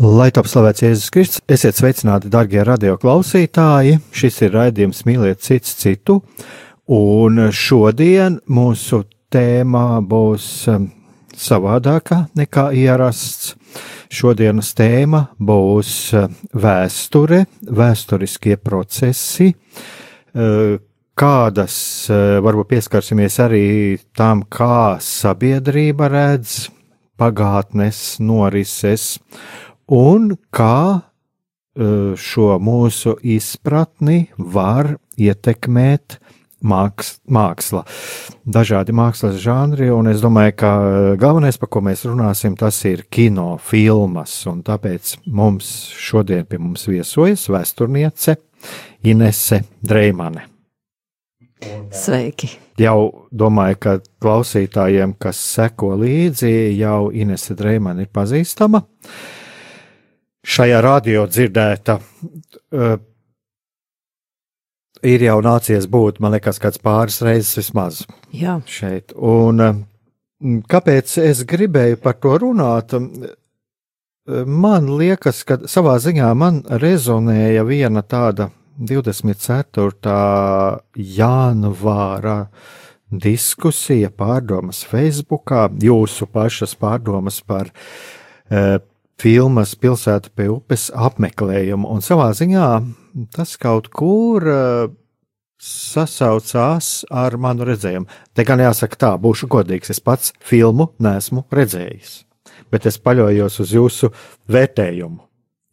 Lai top slavēts Jēzus Kristus, esiet sveicināti, darbie radioklausītāji. Šis ir raidījums Mīliet cits citu, un šodien mūsu tēmā būs um, savādākā nekā ierasts. Šodienas tēma būs uh, vēsture, vēsturiskie procesi, uh, kādas uh, varbūt pieskarsimies arī tam, kā sabiedrība redz pagātnes norises un kā šo mūsu izpratni var ietekmēt māks, māksla. Dažādi mākslas žanri, un es domāju, ka galvenais, par ko mēs runāsim, tas ir kino filmas, un tāpēc mums šodien pie mums viesojas vēsturniece Inese Dreimane. Sveiki! Jau domāju, ka klausītājiem, kas seko līdzi, jau Inese Dreimane ir pazīstama. Šajā radio dzirdēta uh, ir jau nācies būt, man liekas, kāds pāris reizes vismaz Jā. šeit. Un mm, kāpēc es gribēju par to runāt? Man liekas, ka savā ziņā man rezonēja viena tāda 24. janvāra diskusija, pārdomas Facebookā, jūsu pašas pārdomas par filmas Pilsēta pie upes apmeklējumu. Un savā ziņā tas kaut kur uh, sasaucās ar manu redzējumu. Te gan jāsaka tā, būšu godīgs, es pats filmu neesmu redzējis, bet es paļaujos uz jūsu vērtējumu.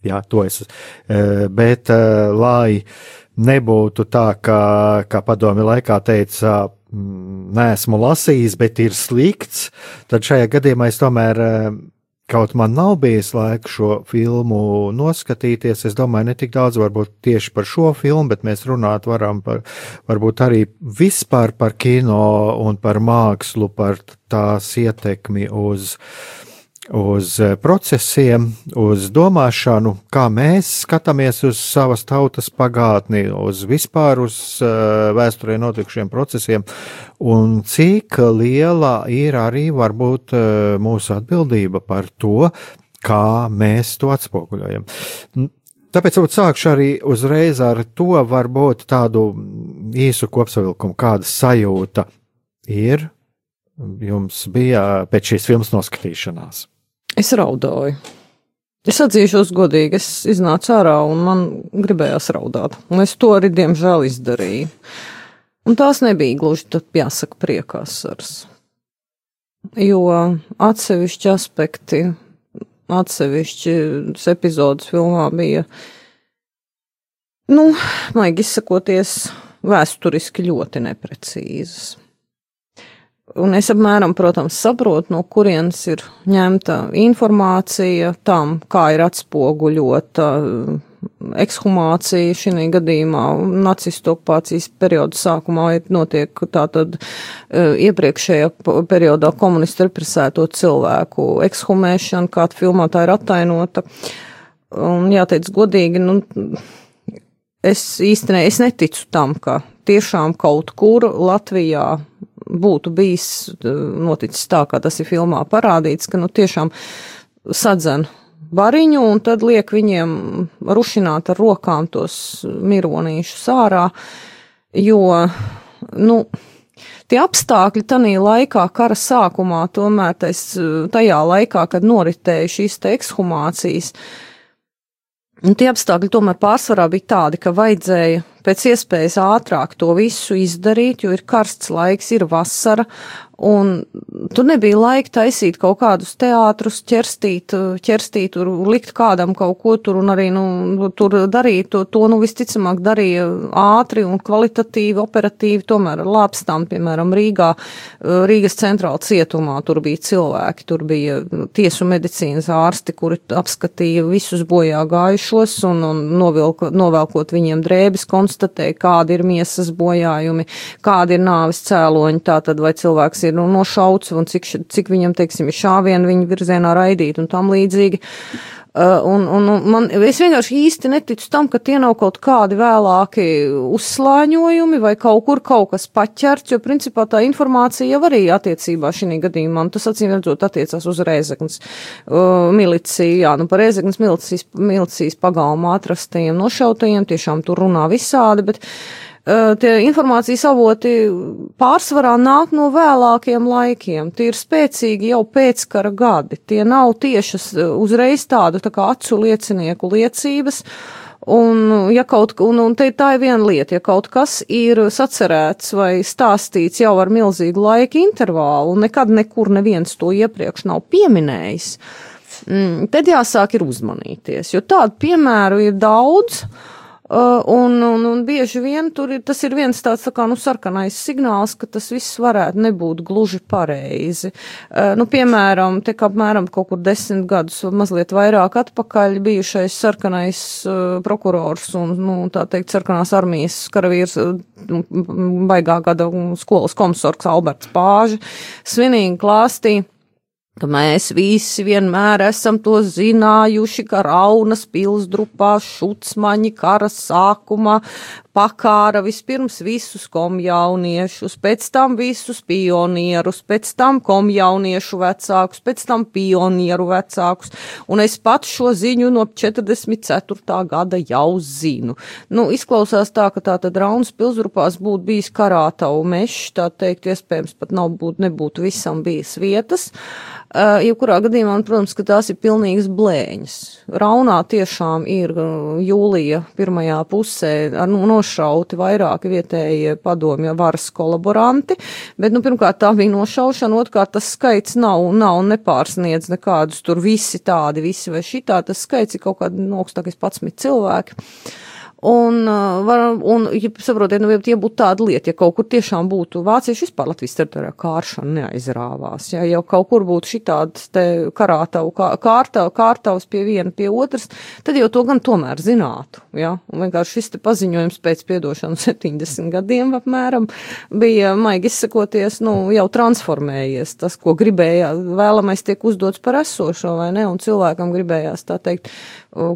Jā, to es, uh, bet uh, lai nebūtu tā, ka, kā padomi laikā teica, mm, neesmu lasījis, bet ir slikts, tad šajā gadījumā es tomēr Kaut man nav bijis laika šo filmu noskatīties, es domāju, ne tik daudz varbūt tieši par šo filmu, bet mēs runāt varam par, varbūt arī vispār par kino un par mākslu, par tās ietekmi uz uh, uz eh, procesiem, uz domāšanu, kā mēs skatāmies uz savas tautas pagātni, uz vispār uz uh, vēsturē notikušiem procesiem, un cik liela ir arī varbūt uh, mūsu atbildība par to, kā mēs to atspoguļojam. Tāpēc varbūt sākšu arī uzreiz ar to, varbūt tādu īsu kopsavilkumu, kāda sajūta ir jums bija pēc šīs filmas noskatīšanās. Es raudāju. Es atzīšos godīgi, es iznācu ārā un man gribējās raudāt. Un es to arī, diemžēl, izdarīju. Un tās nebija gluži, jāsaka, priekāsars. Jo atsevišķi aspekti, atsevišķi epizodes filmā bija, nu, maigi izsakoties, vēsturiski ļoti neprecīzas. Un es apmēram, protams, saprotu, no kurienes ir ņemta informācija tam, kā ir atspoguļota uh, ekshumācija šī gadījumā, nacistu okupācijas perioda sākumā ir notiek tātad uh, iepriekšējā periodā komunistu represēto cilvēku ekshumēšana, kā filmā tā ir attainota. Un jāteic godīgi, nu, es īstenībā es neticu tam, ka tiešām kaut kur Latvijā būtu bijis noticis tā, kā tas ir filmā parādīts, ka nu tiešām sadzen variņu un tad liek viņiem rušināt ar rokām tos mironīšus ārā, jo, nu, tie apstākļi tanī laikā, kara sākumā, tomēr tais, tajā laikā, kad noritēja šīs ekshumācijas, Un tie apstākļi tomēr pārsvarā bija tādi, ka vajadzēja pēc iespējas ātrāk to visu izdarīt, jo ir karsts laiks, ir vasara, Un tur nebija laika taisīt kaut kādus teātrus, ķerstīt, ķerstīt, tur likt kādam kaut ko tur un arī, nu, tur darīt to, to, nu, visticamāk darīja ātri un kvalitatīvi, operatīvi, tomēr ar lāpstām, piemēram, Rīgā, Rīgas centrāla cietumā, tur bija cilvēki, tur bija tiesu medicīnas ārsti, kuri apskatīja visus bojā gājušos un, un novilk, novelkot viņiem drēbes, konstatēja, kādi ir miesas bojājumi, kādi ir nāvis cēloņi, tātad vai cilvēks ir nu, nošauts un cik, cik viņam, teiksim, ir šāvienu viņa virzienā raidīt un tam līdzīgi. Uh, un, un, un man, es vienkārši īsti neticu tam, ka tie nav kaut kādi vēlāki uzslāņojumi vai kaut kur kaut kas paķerts, jo principā tā informācija jau arī attiecībā šī gadījumā, un tas acīm redzot attiecās uz Rēzeknas uh, miliciju, jā, nu par Rēzeknas milicijas, milicijas pagalmā atrastajiem nošautajiem, tiešām tur runā visādi, bet uh, tie informācijas avoti pārsvarā nāk no vēlākiem laikiem. Tie ir spēcīgi jau pēckara gadi. Tie nav tiešas uzreiz tādu tā kā acu liecinieku liecības. Un, ja kaut, un, un te tā ir viena lieta, ja kaut kas ir sacerēts vai stāstīts jau ar milzīgu laika intervālu, un nekad nekur neviens to iepriekš nav pieminējis, mm, tad jāsāk ir uzmanīties, jo tādu piemēru ir daudz. Uh, un, un, un bieži vien tur ir, tas ir viens tāds tā kā, nu, sarkanais signāls, ka tas viss varētu nebūt gluži pareizi. Uh, nu, piemēram, te apmēram kaut kur desmit gadus, mazliet vairāk atpakaļ bijušais sarkanais uh, prokurors un, nu, tā teikt, sarkanās armijas karavīrs, baigā gada skolas komisors Alberts Pāži, svinīgi klāstīja ka mēs visi vienmēr esam to zinājuši, ka Raunas pilsdrupā šucmaņi kara sākumā pakāra vispirms visus komjauniešus, pēc tam visus pionierus, pēc tam komjauniešu vecākus, pēc tam pionieru vecākus, un es pats šo ziņu no 44. gada jau zinu. Nu, izklausās tā, ka tā tad Raunas pilsdrupās būtu bijis karātavu mešs, tā teikt, iespējams pat nav būt, nebūtu visam bijis vietas. Uh, jebkurā gadījumā, protams, ka tās ir pilnīgas blēņas. Raunā tiešām ir jūlija pirmajā pusē ar nu, nošauti vairāki vietējie padomju varas kolaboranti, bet, nu, pirmkārt, tā bija nošaušana, otrkārt, tas skaits nav, nav nepārsniedz nekādus tur visi tādi, visi vai šitā, tas skaits ir kaut kādi no augstākais 11 cilvēki. Un, var, un ja saprotiet, nu, ja būtu tāda lieta, ja kaut kur tiešām būtu vācieši vispār Latvijas teritorijā kāršana neaizrāvās, ja jau kaut kur būtu šitāds te karātavu, kā, kārtavu, kārtavs pie viena, pie otras, tad jau to gan tomēr zinātu, ja, un vienkārši šis te paziņojums pēc piedošanu 70 gadiem apmēram bija, maigi izsakoties, nu, jau transformējies, tas, ko gribēja, vēlamais tiek uzdots par esošo, vai ne, un cilvēkam gribējās, tā teikt,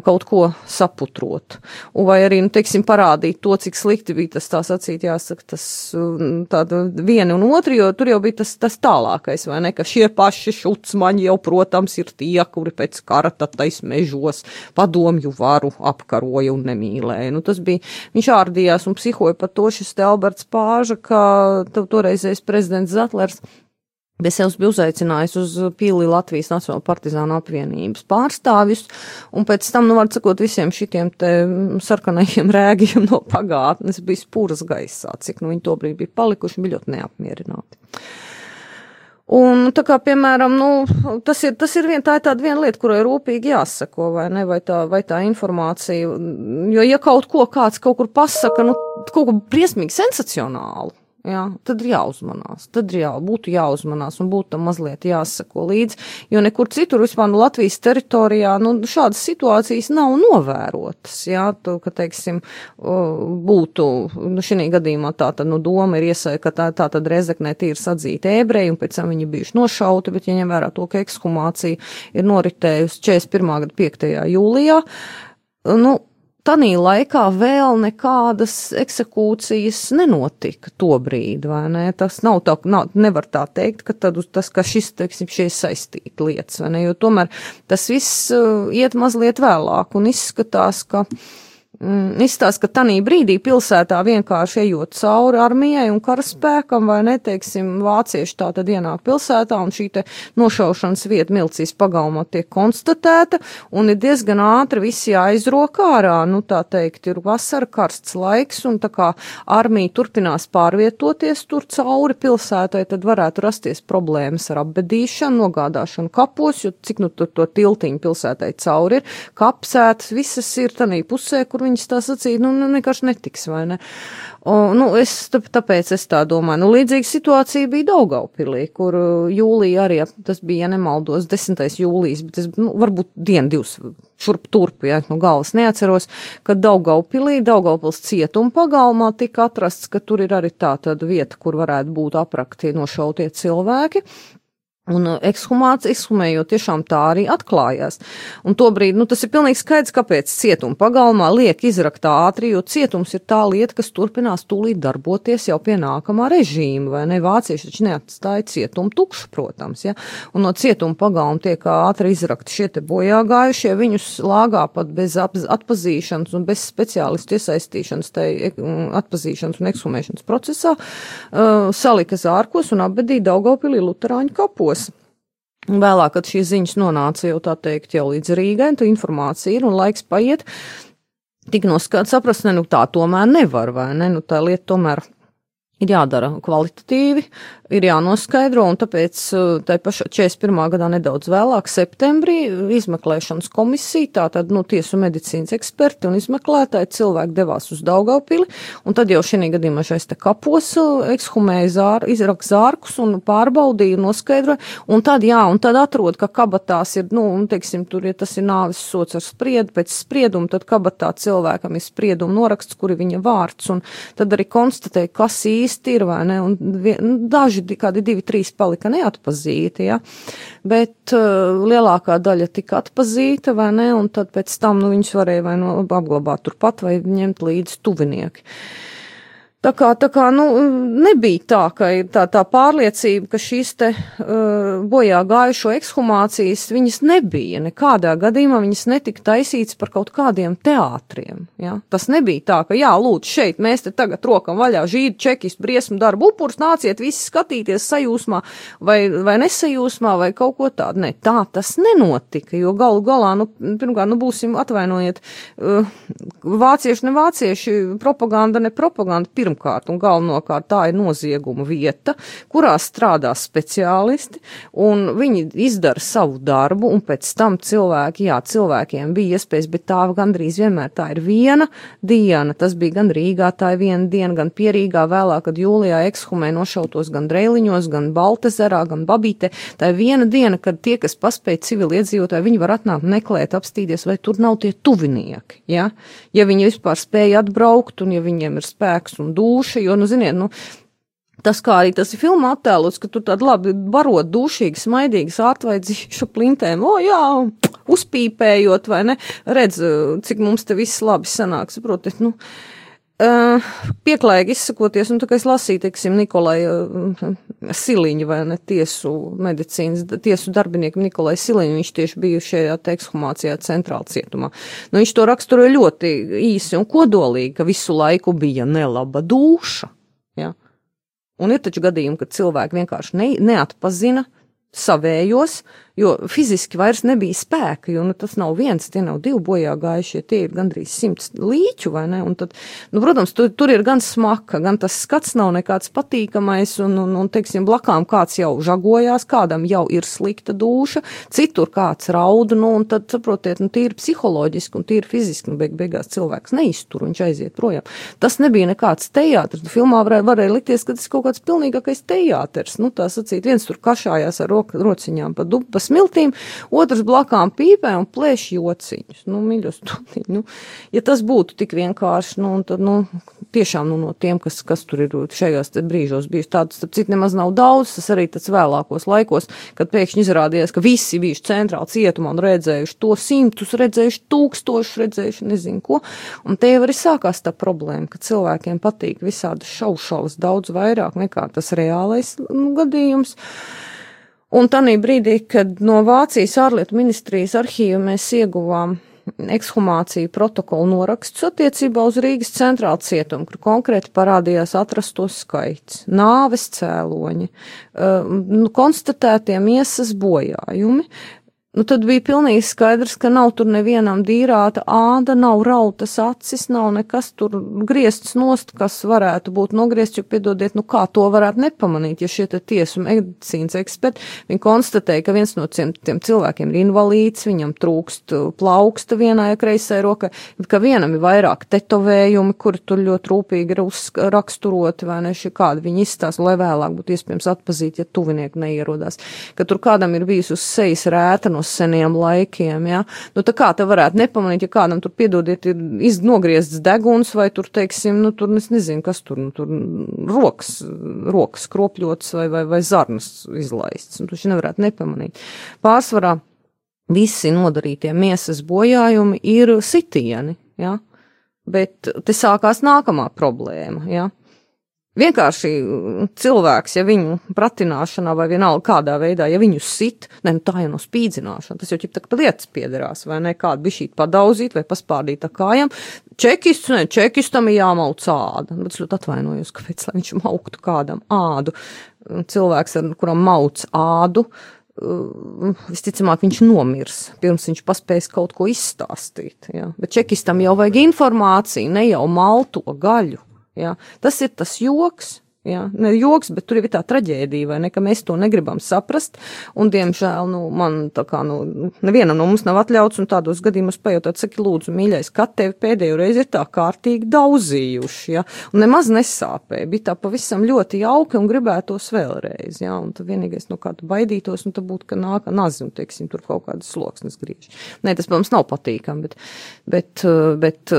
kaut ko saputrot. Vai arī, nu, teiksim, parādīt to, cik slikti bija tas tā sacīt, jāsaka, tas tāda viena un otra, jo tur jau bija tas, tas tālākais, vai ne, ka šie paši šucmaņi jau, protams, ir tie, kuri pēc kara tatais mežos padomju varu apkaroja un nemīlēja. Nu, tas bija, viņš ārdījās un psihoja par to šis te Alberts Pāža, ka toreizējais prezidents Zatlers Bet sev bija uzaicinājis uz pīli Latvijas Nacionālo partizānu apvienības pārstāvjus, un pēc tam, nu, var sakot, visiem šitiem te sarkanajiem rēgiem no pagātnes bija spūras gaisā, cik, nu, viņi tobrīd bija palikuši, bija ļoti neapmierināti. Un tā kā, piemēram, nu, tas ir, tas ir vien, tā ir tāda viena lieta, kurai rūpīgi jāsako, vai ne, vai tā, vai tā informācija, jo ja kaut ko kāds kaut kur pasaka, nu, kaut ko briesmīgi sensacionālu, Jā, tad ir jāuzmanās. Tad ir jā, būtu jāuzmanās un būtu tam mazliet jāsako līdzi, jo nekur citur vispār no Latvijas teritorijā nu, šādas situācijas nav novērotas. Jā, to, ka, teiksim, būtu, nu, šī gadījumā tā tad, nu, doma ir iesaista, ka tā, tā tad Rezeknē tīri sadzīta ebreji un pēc tam viņi bijuši nošauti, bet, ja ņem vērā to, ka ekshumācija ir noritējusi 41. gada 5. jūlijā, nu, Tanī laikā vēl nekādas eksekūcijas nenotika to brīdi, vai ne? Tas nav tā, nav, nevar tā teikt, ka tad tas, ka šis, teiksim, šie saistīti lietas, vai ne? Jo tomēr tas viss uh, iet mazliet vēlāk un izskatās, ka mm, izstāsta, ka tanī brīdī pilsētā vienkārši ejot cauri armijai un karaspēkam, vai neteiksim, vācieši tā tad ienāk pilsētā un šī te nošaušanas vieta Milcīs pagalmā tiek konstatēta un ir diezgan ātri visi aizrok ārā, nu tā teikt, ir vasara karsts laiks un tā kā armija turpinās pārvietoties tur cauri pilsētai, tad varētu rasties problēmas ar apbedīšanu, nogādāšanu kapos, jo cik nu tur to tiltiņu pilsētai cauri ir, kapsētas, visas ir tanī pusē, kur viņas tā sacīja, nu, nu vienkārši netiks, vai ne? Un, nu, es, tāpēc es tā domāju. Nu, līdzīga situācija bija Daugaupilī, kur uh, jūlija arī, tas bija, ja nemaldos, 10. jūlijas, bet es, nu, varbūt dienu, divas šurp turp, ja no galvas neatceros, kad Daugaupilī, Daugaupils cietuma pagalmā tika atrasts, ka tur ir arī tā tāda vieta, kur varētu būt aprakti nošautie cilvēki. Un uh, ekshumācija, ekshumējot, tiešām tā arī atklājās. Un tobrīd, nu, tas ir pilnīgi skaidrs, kāpēc cietuma pagalmā liek izrakt ātri, jo cietums ir tā lieta, kas turpinās tūlīt darboties jau pie nākamā režīma, vai ne? Vācieši taču neatstāja cietumu tukšu, protams, ja? Un no cietuma pagalma tiek ātri izrakti šie te bojā gājušie, viņus lāgā pat bez atpazīšanas un bez speciālistu iesaistīšanas, tai atpazīšanas un ekshumēšanas procesā, uh, salika zārkos un apbedīja Daugavpilī Luterāņu kapos. Vēlāk, kad šīs ziņas nonāca jau tā teikt, jau līdz Rīgai, tu informācija ir un laiks paiet, tik noskatīt saprast, ne, nu tā tomēr nevar, vai ne, nu tā lieta tomēr ir jādara kvalitatīvi, ir jānoskaidro, un tāpēc uh, tai pašā 41. gadā nedaudz vēlāk, septembrī, izmeklēšanas komisija, tātad, nu, tiesu medicīnas eksperti un izmeklētāji cilvēki devās uz Daugaupili, un tad jau šī gadījumā šais te kapos uh, ekshumēja zār, izrak zārkus un pārbaudīja, noskaidroja, un tad, jā, un tad atrod, ka kabatās ir, nu, un, teiksim, tur, ja tas ir nāvis sots ar spriedu, pēc spriedumu, tad kabatā cilvēkam ir spriedumu noraksts, kur ir viņa vārds, un tad arī konstatēja, kas īsti ir, vai ne, un nu, daži, kādi divi, trīs palika neatpazīti, ja, bet uh, lielākā daļa tika atpazīta, vai ne, un tad pēc tam, nu, viņus varēja vai nu apglabāt turpat, vai ņemt līdzi tuvinieki. Uh, Tā kā, tā kā nu, nebija tā, ka tā, tā pārliecība, ka šīs te uh, bojā gājušo ekshumācijas viņas nebija. Nekādā gadījumā viņas netika taisītas par kaut kādiem teātriem. Ja? Tas nebija tā, ka jā, lūdzu, šeit mēs te tagad rokam vaļā žīdu, čekistu, briesmu darbu upurs, nāciet visi skatīties sajūsmā vai, vai nesajūsmā vai kaut ko tādu. Ne, tā tas nenotika, jo galu galā, nu, pirmkārt, nu būsim atvainojiet, uh, vācieši ne vācieši, propaganda ne propaganda. Pirm pirmkārt un galvenokārt tā ir nozieguma vieta, kurā strādā speciālisti, un viņi izdara savu darbu, un pēc tam cilvēki, jā, cilvēkiem bija iespējas, bet tā gandrīz vienmēr tā ir viena diena. Tas bija gan Rīgā, tā ir viena diena, gan Pierīgā vēlāk, kad jūlijā ekshumē nošautos gan Dreiliņos, gan Baltezerā, gan Babīte. Tā ir viena diena, kad tie, kas paspēja civiliedzīvotāji, viņi var atnākt meklēt, apstīties, vai tur nav tie tuvinieki. Ja, ja viņi vispār spēja atbraukt, un ja viņiem ir spēks un duša, jo, nu, ziniet, nu, Tas, kā arī tas ir filmā attēlots, ka tur tādi labi barot, dušīgi, smaidīgi, ārtvaidzīšu plintēm, o jā, uzpīpējot, vai ne, redz, cik mums te viss labi sanāk, saprotiet, nu, uh, pieklājīgi izsakoties, un tā kā es lasīju, teiksim, Nikolai uh, Siliņu, vai ne, tiesu medicīnas, tiesu darbinieku Nikolai Siliņu, viņš tieši bija šajā ekshumācijā centrāla cietumā. Nu, viņš to raksturoja ļoti īsi un kodolīgi, ka visu laiku bija nelaba duša. Ja? Un ir taču gadījumi, kad cilvēki vienkārši ne, neatpazina savējos, jo fiziski vairs nebija spēka, jo nu, tas nav viens, tie nav divi bojā gājušie, tie ir gandrīz simts līķu, vai ne? Un tad, nu, protams, tur, tur ir gan smaka, gan tas skats nav nekāds patīkamais, un, un, un, teiksim, blakām kāds jau žagojās, kādam jau ir slikta dūša, citur kāds rauda, nu, un tad, saprotiet, nu, tīri psiholoģiski un tīri fiziski, nu, beig, beigās cilvēks neiztur, viņš aiziet projām. Tas nebija nekāds teātris, filmā varēja, varēja likties, ka tas ir kaut kāds pilnīgākais teātris, nu, tā sacīt, viens tur kašājās ar ro, rociņām pa dupas smiltīm, otrs blakām pīpē un plēš jociņus. Nu, mīļos, tu, nu, ja tas būtu tik vienkārši, nu, tad, nu, tiešām, nu, no tiem, kas, kas tur ir šajos brīžos bijis tāds, tad cit nemaz nav daudz, tas arī tāds vēlākos laikos, kad pēkšņi izrādījās, ka visi bijuši centrāli cietumā un redzējuši to simtus, redzējuši tūkstošus, redzējuši nezinu ko, un te jau arī sākās tā problēma, ka cilvēkiem patīk visādas šaušalas daudz vairāk nekā tas reālais nu, gadījums. Un tanī brīdī, kad no Vācijas ārlietu ministrijas arhīva mēs ieguvām ekshumāciju protokolu norakstus attiecībā uz Rīgas centrālu cietumu, kur konkrēti parādījās atrasto skaits, nāves cēloņi, uh, nu, konstatētie miesas bojājumi, Nu, tad bija pilnīgi skaidrs, ka nav tur nevienam dīrāta āda, nav rautas acis, nav nekas tur griezts nost, kas varētu būt nogriezts, jo, piedodiet, nu kā to varētu nepamanīt, ja šie te tiesu medicīnas eksperti, viņi konstatēja, ka viens no tiem, tiem cilvēkiem ir invalīds, viņam trūkst plauksta vienai kreisai rokai, ka vienam ir vairāk tetovējumi, kuri tur ļoti rūpīgi ir uzraksturoti, vai ne, šī kāda viņi izstāsta, lai vēlāk būtu iespējams atpazīt, ja tuvinieki neierodās, ka tur kādam ir bijis uz sejas rēta no no seniem laikiem. Ja? Nu, tā kā te varētu nepamanīt, ja kādam tur piedodiet, ir iznogriezts deguns vai tur, teiksim, nu, tur es nezinu, kas tur, nu, tur rokas, rokas kropļots vai, vai, vai zarnas izlaists. Un tu šī nevarētu nepamanīt. Pārsvarā visi nodarītie miesas bojājumi ir sitieni, ja? bet te sākās nākamā problēma. Ja? Vienkārši cilvēks, ja viņu pratināšanā vai vienalga kādā veidā, ja viņu sit, ne, nu tā jau no spīdzināšana, tas jau ķip tā kā lietas piederās, vai ne, kādu bišķīt padauzīt vai paspārdīt ar kājām. Čekists, ne, čekistam ir jāmauc āda, bet es ļoti atvainojos, kāpēc, lai viņš mauktu kādam ādu. Cilvēks, ar kuram mauc ādu, visticamāk, viņš nomirs, pirms viņš paspēs kaut ko izstāstīt. Ja? Bet čekistam jau vajag informāciju, ne jau malto gaļu. Ja? Tas ir tas joks, Ja? Ne joks, bet tur ir tā traģēdija, vai ne, ka mēs to negribam saprast. Un, diemžēl, nu, man tā kā, nu, nevienam no mums nav atļauts, un tādos gadījumos pajautāt, saki, lūdzu, mīļais, kad tevi pēdējo reizi ir tā kārtīgi daudzījuši, ja? un nemaz nesāpēja. Bija tā pavisam ļoti jauki un gribētos vēlreiz, ja? un tad vienīgais, no kāda baidītos, nu, tad būtu, ka nāk nazi, un, teiksim, tur kaut kādas sloksnes griež. Nē, tas, protams, nav patīkami, bet, bet, bet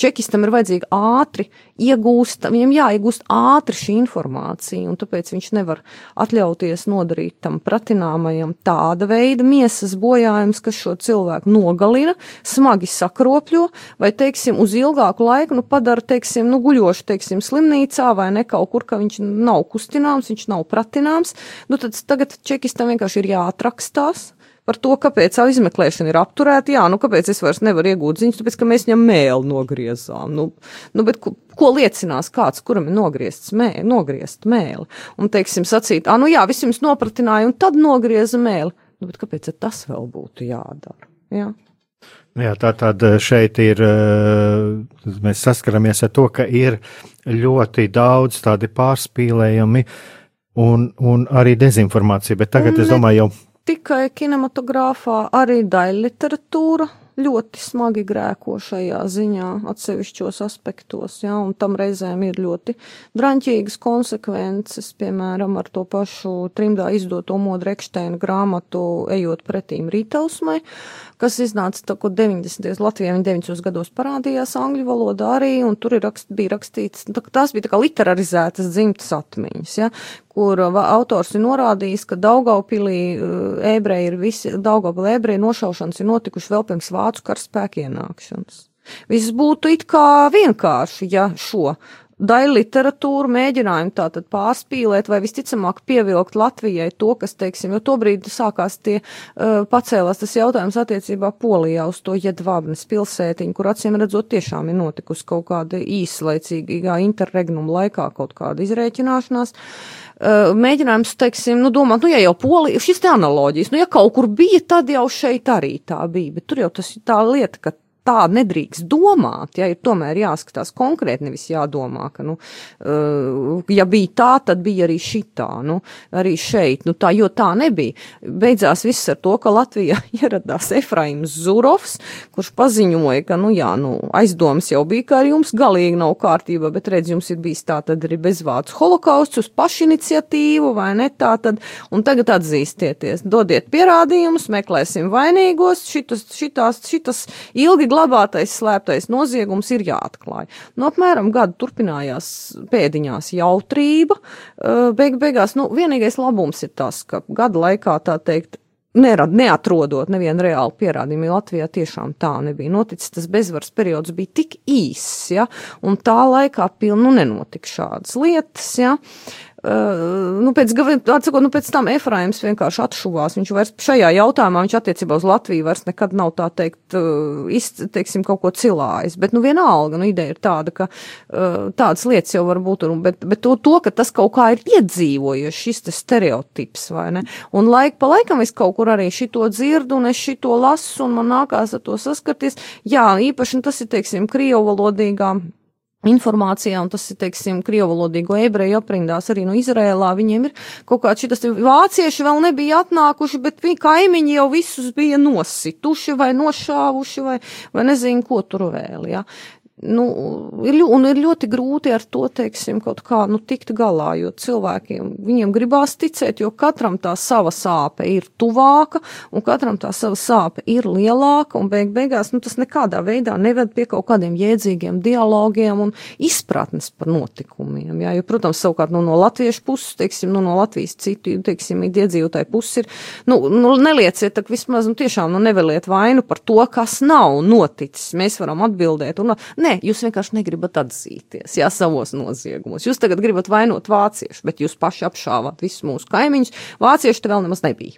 čekistam ir vajadzīgi ātri iegūst, viņam jāiegūst ātri šī informācija, un tāpēc viņš nevar atļauties nodarīt tam pratināmajam tāda veida miesas bojājums, kas šo cilvēku nogalina, smagi sakropļo, vai, teiksim, uz ilgāku laiku, nu, padara, teiksim, nu, guļošu, teiksim, slimnīcā vai ne kaut kur, ka viņš nav kustināms, viņš nav pratināms, nu, tad tagad čekistam vienkārši ir jāatrakstās par to, kāpēc savu izmeklēšanu ir apturēta. Jā, nu kāpēc es vairs nevaru iegūt ziņas, tāpēc, ka mēs viņam mēlu nogriezām. Nu, nu bet ko, ko liecinās kāds, kuram ir nogriezts mēli, nogriezt mēli? Un, teiksim, sacīt, ah, nu jā, visi jums nopratināja un tad nogrieza mēli. Nu, bet kāpēc tas vēl būtu jādara? Jā. Jā, tā tad šeit ir, mēs saskaramies ar to, ka ir ļoti daudz tādi pārspīlējumi un, un arī dezinformācija, bet tagad un es domāju jau tikai kinematogrāfā, arī daļliteratūra ļoti smagi grēko šajā ziņā, atsevišķos aspektos, ja, un tam reizēm ir ļoti draņķīgas konsekvences, piemēram, ar to pašu trimdā izdoto Modra Ekšteina grāmatu Ejot pretīm rītausmai, kas iznāca tā, ko 90. Latvijā viņa 90. gados parādījās angļu valodā arī, un tur rakst, bija rakstīts, tā, tās bija tā kā literarizētas dzimtas atmiņas, ja, kur uh, autors ir norādījis, ka Daugaupilī uh, ebreji ir visi, Daugaupilī ebreji nošaušanas ir notikuši vēl pirms vācu karaspēku ienākšanas. Viss būtu it kā vienkārši, ja šo daļu literatūru mēģinājumu tātad pārspīlēt vai visticamāk pievilkt Latvijai to, kas, teiksim, jo tobrīd sākās tie, uh, pacēlās tas jautājums attiecībā Polijā uz to Jedvabnes pilsētiņu, kur acīm redzot tiešām ir notikusi kaut kāda īslaicīgā interregnuma laikā kaut kāda izrēķināšanās. Uh, mēģinājums, teiksim, nu, domāt, nu, ja jau polija, šis te analoģijas, nu, ja kaut kur bija, tad jau šeit arī tā bija, bet tur jau tas ir tā lieta, ka tā nedrīkst domāt, ja ir tomēr jāskatās konkrēti, nevis jādomā, ka, nu, uh, ja bija tā, tad bija arī šitā, nu, arī šeit, nu, tā, jo tā nebija. Beidzās viss ar to, ka Latvijā ieradās Efraims Zurovs, kurš paziņoja, ka, nu, jā, nu, aizdomas jau bija, ka ar jums galīgi nav kārtība, bet redz, jums ir bijis tā tad arī bezvārds holokausts uz pašiniciatīvu, vai ne tā tad, un tagad atzīstieties, dodiet pierādījumus, meklēsim vainīgos, šitas, šitās, šitas ilgi glabātais slēptais noziegums ir jāatklāj. Nu, apmēram gadu turpinājās pēdiņās jautrība. Beig beigās, nu, vienīgais labums ir tas, ka gada laikā tā teikt, nerad, neatrodot nevienu reālu pierādījumu, jo Latvijā tiešām tā nebija noticis. Tas bezvaras periods bija tik īss, ja, un tā laikā pilnu nenotika šādas lietas, ja. Uh, nu, pēc, atsakot, nu, pēc tam Efraims vienkārši atšuvās. Viņš vairs šajā jautājumā, viņš attiecībā uz Latviju vairs nekad nav tā teikt, uh, izt, teiksim, kaut ko cilājis. Bet, nu, vienalga, nu, ideja ir tāda, ka uh, tādas lietas jau var būt, bet, bet to, to, ka tas kaut kā ir iedzīvojies, šis te stereotips, vai ne? Un laik pa laikam es kaut kur arī šito dzirdu, un es šito lasu, un man nākās ar to saskarties. Jā, īpaši, nu, tas ir, teiksim, krievu valodīgā informācijā, un tas ir, teiksim, krievalodīgo ebreju aprindās arī no Izrēlā, viņiem ir kaut kāds šitas, vācieši vēl nebija atnākuši, bet viņi kaimiņi jau visus bija nosituši vai nošāvuši vai, vai nezinu, ko tur vēl. Ja nu, ir, un ir ļoti grūti ar to, teiksim, kaut kā, nu, tikt galā, jo cilvēkiem, viņiem gribās ticēt, jo katram tā sava sāpe ir tuvāka, un katram tā sava sāpe ir lielāka, un beig beigās, nu, tas nekādā veidā neved pie kaut kādiem jēdzīgiem dialogiem un izpratnes par notikumiem, jā, jo, protams, savukārt, nu, no latviešu puses, teiksim, nu, no Latvijas citu, teiksim, iedzīvotāju puses ir, nu, nu nelieciet, tak vismaz, nu, tiešām, nu, neveliet vainu par to, kas nav noticis, mēs varam atbildēt, un, ne, Nē, jūs vienkārši negribat atzīties jā, savos noziegumos. Jūs tagad gribat vainot vāciešus, bet jūs paši apšāvāt visus mūsu kaimiņus. Vācieši te vēl nemaz nebija.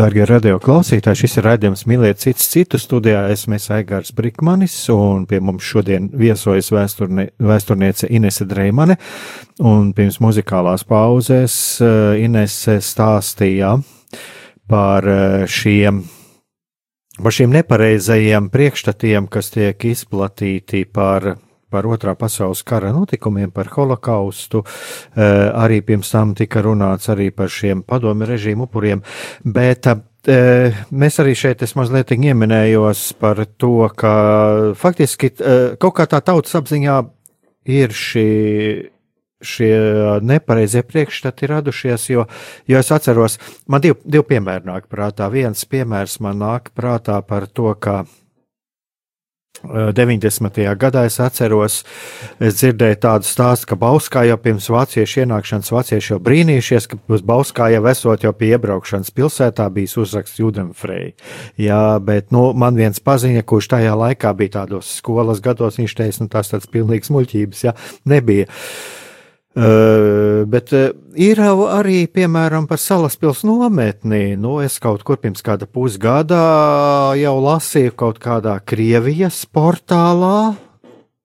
Darbie radio klausītāji, šis ir raidījums Mīliet cits citu studijā. Esmu Aigārs Brikmanis, un pie mums šodien viesojas vēsturne, vēsturniece Inese Dreimane. Un pirms muzikālās pauzēs eh, Inese stāstīja par eh, šiem, par šiem nepareizajiem priekšstatiem, kas tiek izplatīti par par otrā pasaules kara notikumiem, par holokaustu. Eh, arī pirms tam tika runāts arī par šiem padomi režīmu upuriem, bet eh, mēs arī šeit mazliet ieminējos par to, ka faktiski eh, kaut kā tā tautas apziņā ir šī šie nepareizie priekšstati radušies, jo, jo es atceros, man divi, divi piemēri nāk prātā. Viens piemērs man nāk prātā par to, ka 90. gadā es atceros, es dzirdēju tādu stāstu, ka Bauskā jau pirms vāciešu ienākšanas vācieši jau brīnījušies, ka uz Bauskā jau esot jau pie iebraukšanas pilsētā bijis uzraksts Judenfrei. Jā, bet, nu, man viens paziņa, kurš tajā laikā bija tādos skolas gados, viņš teica, nu, tas tāds pilnīgs muļķības, jā, nebija. Uh, Uh, bet uh, ir arī, piemēram, par salaspils nometni. Nu, es kaut kur pirms kāda pusgada jau lasīju kaut kādā Krievijas portālā.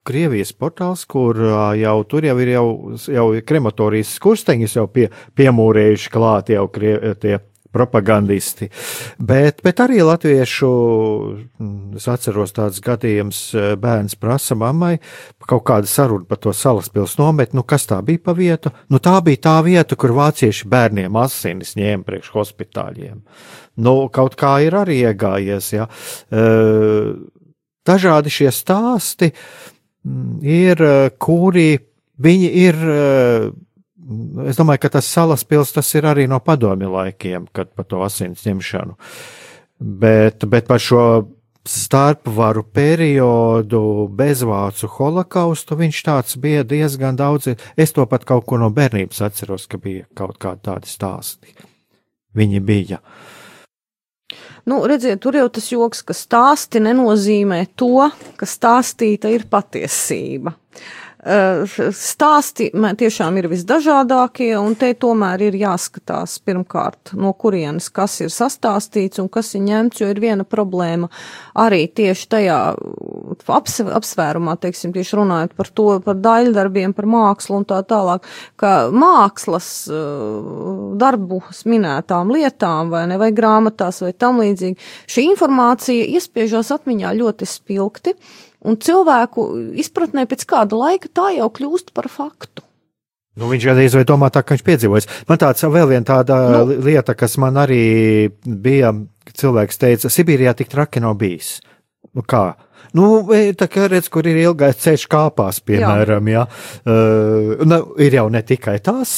Krievijas portāls, kur uh, jau tur jau ir jau, jau krematorijas skursteņus jau pie, piemūrējuši klāt jau krie, tie propagandisti. Bet, bet arī latviešu, mm, es atceros tāds gadījums, eh, bērns prasa mammai kaut kāda saruna par to salaspils nometni, nu kas tā bija pa vietu? Nu tā bija tā vieta, kur vācieši bērniem asinis ņēma priekš hospitāļiem. Nu, kaut kā ir arī iegājies. Ja. Dažādi šie stāsti mm, ir, kuri viņi ir es domāju, ka tas salas pils tas ir arī no padomju laikiem, kad par to asins ņemšanu. Bet, bet par šo starpvaru periodu, bezvācu holokaustu, viņš tāds bija diezgan daudz. Es to pat kaut ko no bērnības atceros, ka bija kaut kādi tādi stāsti. Viņi bija. Nu, redziet, tur jau tas joks, ka stāsti nenozīmē to, ka stāstīta ir patiesība. Uh, stāsti tiešām ir visdažādākie, un te tomēr ir jāskatās pirmkārt, no kurienes kas ir sastāstīts un kas ir ņemts, jo ir viena problēma arī tieši tajā apsvērumā, teiksim, tieši runājot par to, par daļdarbiem, par mākslu un tā tālāk, ka mākslas eh, darbus minētām lietām vai ne, vai grāmatās vai tam līdzīgi, šī informācija iespiežās atmiņā ļoti spilgti un cilvēku izpratnē pēc kāda laika tā jau kļūst par faktu. Nu, viņš arī vai domā tā, ka viņš piedzīvojas. Man tāds vēl viena tāda nu, lieta, kas man arī bija, cilvēks teica, Sibīrijā tik traki nav bijis. Nu, kā? Nu, tā kā redz, kur ir ilgais ceļš kāpās, piemēram, jā. jā. Uh, nu, ir jau ne tikai tas,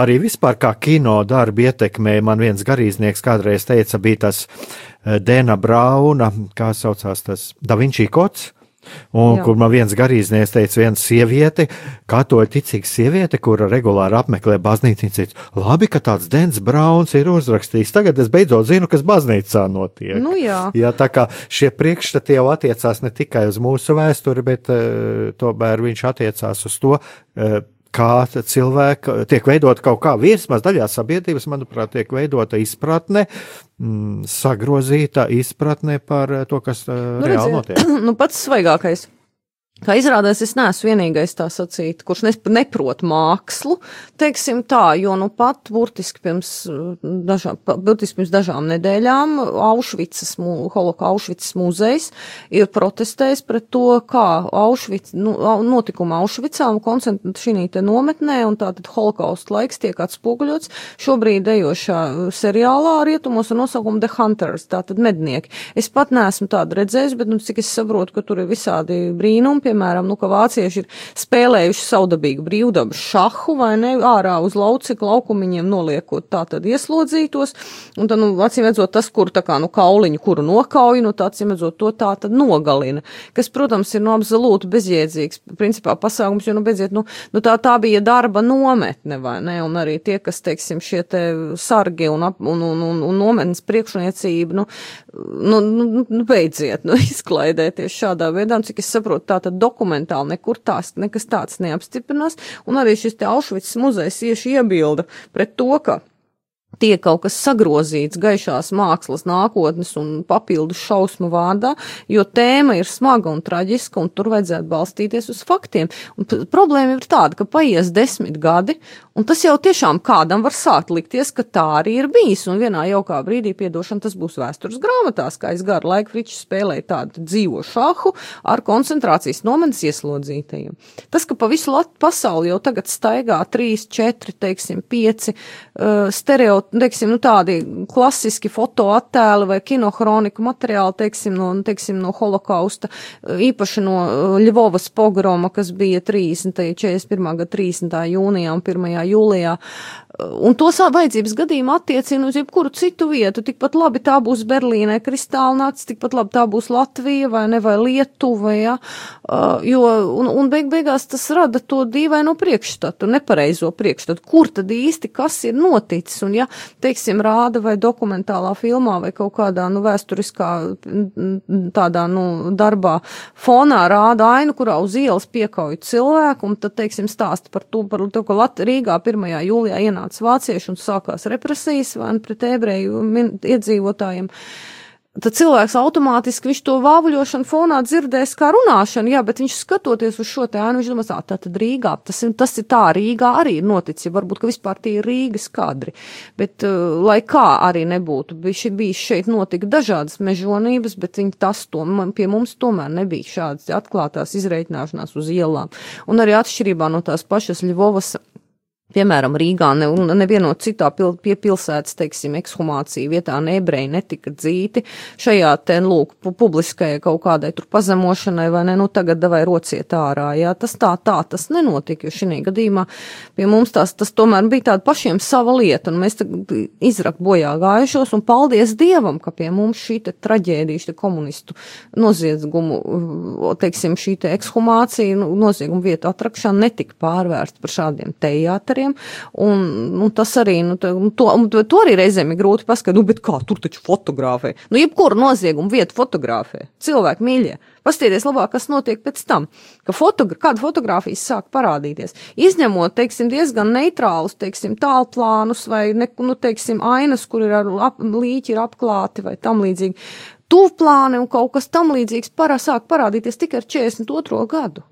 arī vispār kā kino darbi ietekmē. Man viens garīdznieks kādreiz teica, bija tas uh, Dena Brauna, kā saucās tas, Da Vinci kods. Un, Jā. kur man viens garīdznieks teica, viena sieviete, katoļa ticīga sieviete, kura regulāri apmeklē baznīcu, teica, labi, ka tāds Dens Brauns ir uzrakstījis. Tagad es beidzot zinu, kas baznīcā notiek. Nu, jā. jā, tā kā šie priekšstati jau attiecās ne tikai uz mūsu vēsturi, bet uh, tomēr viņš attiecās uz to, uh, kā cilvēka tiek veidota kaut kā vismaz daļā sabiedrības, manuprāt, tiek veidota izpratne, mm, sagrozīta izpratne par to, kas uh, nu, reāli notiek. Nu, pats svaigākais Kā izrādās, es neesmu vienīgais tā sacīt, kurš neprot mākslu, teiksim tā, jo nu pat burtiski pirms dažām, burtiski pirms dažām nedēļām Aušvicas, Holoka Aušvicas muzejs ir protestējis pret to, kā Aušvic, nu, notikuma Aušvicā un koncentrat šī te nometnē, un tātad holokausta laiks tiek atspoguļots šobrīd ejošā seriālā rietumos ar nosaukumu The Hunters, tātad mednieki. Es pat neesmu tādu redzējis, bet, nu, cik es saprotu, ka tur ir visādi brīnumi, piemēram, nu, ka vācieši ir spēlējuši saudabīgu brīvdabas šahu vai ne, ārā uz laucika laukumiņiem noliekot tā tad ieslodzītos, un tad, nu, acīm redzot, tas, kur tā kā, nu, kauliņu, kuru nokauj, nu, tā, acīm redzot, to tā tad nogalina, kas, protams, ir, nu, absolūti bezjēdzīgs, principā, pasākums, jo, nu, bedziet, nu, nu tā, tā bija darba nometne, vai ne, un arī tie, kas, teiksim, šie te sargi un, un, un, un, un nometnes priekšniecība, nu, nu, nu, nu, beidziet, nu, izklaidēties šādā veidā, un cik es saprotu, tā tad dokumentāli nekur tās, nekas tāds neapstiprinās, un arī šis te Aušvicas muzejs ieši iebilda pret to, ka tiek kaut kas sagrozīts gaišās mākslas nākotnes un papildus šausmu vārdā, jo tēma ir smaga un traģiska, un tur vajadzētu balstīties uz faktiem. Un problēma ir tāda, ka paies desmit gadi, un tas jau tiešām kādam var sākt likties, ka tā arī ir bijis, un vienā jaukā brīdī, piedošana, tas būs vēstures grāmatās, kā es garu laiku Fričs spēlēju tādu dzīvo šahu ar koncentrācijas nometnes ieslodzītajiem. Tas, ka pa visu pasauli jau tagad staigā trīs, četri, teiksim, pieci uh, stereotipi, teiksim, nu, tādi klasiski fotoattēli vai kinohroniku materiāli, teiksim, no, teiksim, no holokausta, īpaši no Ļvovas pogroma, kas bija 30. 41. gada 30. jūnijā un 1. jūlijā. Un tos vajadzības gadījumā attiecina uz jebkuru citu vietu. Tikpat labi tā būs Berlīnē kristālnāts, tikpat labi tā būs Latvija vai ne, vai Lietuva, ja? Uh, jo, un, un beig beigās tas rada to dīvaino priekšstatu, nepareizo priekšstatu, kur tad īsti kas ir noticis. Un ja, teiksim, rāda vai dokumentālā filmā vai kaut kādā, nu, vēsturiskā tādā, nu, darbā fonā rāda ainu, kurā uz ielas piekauj cilvēku, un tad, teiksim, stāsta par to, par to, ka Lat Rīgā 1. jūlijā ienāca vācieši un sākās represijas vai pret ebreju iedzīvotājiem. Tad cilvēks automātiski viņš to vāvuļošanu fonā dzirdēs kā runāšanu, jā, bet viņš skatoties uz šo te ainu, viņš domās, tā tad Rīgā, tas ir, tas ir tā, Rīgā arī ir noticis, varbūt, ka vispār tie ir Rīgas kadri, bet, uh, lai kā arī nebūtu, bija, bija šeit notika dažādas mežonības, bet viņi tas to, man, pie mums tomēr nebija šādas atklātās izreikināšanās uz ielām, un arī atšķirībā no tās pašas Ļuvovas Piemēram, Rīgā ne, un nevienā citā pil, pie pilsētas, teiksim, ekshumācija vietā ne ebreji netika dzīti. Šajā te, lūk, publiskajai kaut kādai tur pazemošanai vai ne, nu tagad davai rociet ārā, jā, tas tā, tā, tas nenotika, jo šī gadījumā pie mums tās, tas tomēr bija tāda pašiem sava lieta, un mēs izrakt bojā gājušos, un paldies Dievam, ka pie mums šī te traģēdija, šī komunistu noziedzumu, teiksim, šī te ekshumācija, nu, noziegumu vietu atrakšana netika pārvērsta par šādiem teātriem cilvēkiem. Un, nu, tas arī, nu, to, to, arī reizēm ir grūti paskatīt, nu, bet kā tur taču fotografē? Nu, jebkuru noziegumu vietu fotografē. Cilvēki mīļie. Pastieties labāk, kas notiek pēc tam, ka fotogra kāda fotografijas sāk parādīties. Izņemot, teiksim, diezgan neitrālus, teiksim, tālplānus vai, ne, nu, teiksim, ainas, kur ir ar ap, līķi ir apklāti vai tam līdzīgi. Tuvplāni un kaut kas tam līdzīgs parā sāk parādīties tikai ar 42. gadu.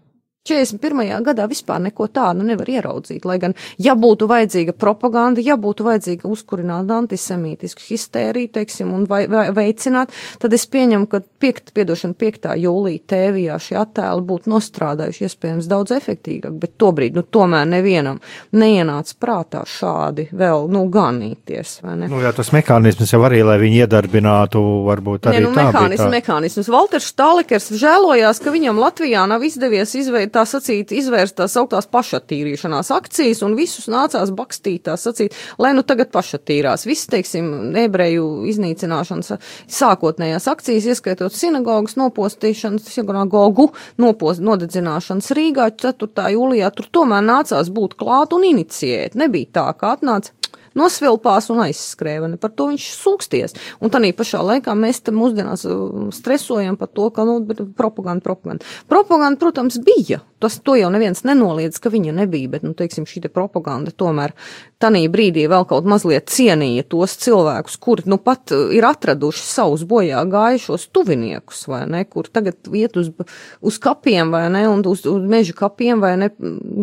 41. gadā vispār neko tādu nevar ieraudzīt, lai gan, ja būtu vajadzīga propaganda, ja būtu vajadzīga uzkurināt antisemītisku histēriju, teiksim, un vai, vai, veicināt, tad es pieņemu, ka 5. piedošana 5. jūlija tēvijā šie attēli būtu nostrādājuši iespējams daudz efektīvāk, bet tobrīd, nu, tomēr nevienam neienāca prātā šādi vēl, nu, ganīties, vai ne? Nu, jā, tas mehānisms jau arī, lai viņi iedarbinātu, varbūt arī ne, nu, mehānisms, mehānisms. Valters Štālikers žēlojās, ka viņam Latvijā nav izdevies izveidot tā sacīt, izvērst tās augtās pašattīrīšanās akcijas un visus nācās bakstīt tā sacīt, lai nu tagad pašattīrās. Viss, teiksim, ebreju iznīcināšanas sākotnējās akcijas, ieskaitot sinagogas nopostīšanas, sinagogu nopost, nodedzināšanas Rīgā 4. jūlijā, tur tomēr nācās būt klāt un inicijēt. Nebija tā, kā atnāca nosvilpās un aizskrēja. Par to viņš sūksties. Un tādā pašā laikā mēs tam mūsdienās uh, stresojam par to, ka nu, propaganda, propaganda. Propaganda, protams, bija. Tas to jau neviens nenoliedz, ka viņa nebija, bet, nu, teiksim, šī te propaganda tomēr tanī brīdī vēl kaut mazliet cienīja tos cilvēkus, kuri, nu, pat uh, ir atraduši savus bojā gājušos tuviniekus, vai ne, kur tagad iet uz, uz kapiem, vai ne, un uz, uz meža kapiem, vai ne,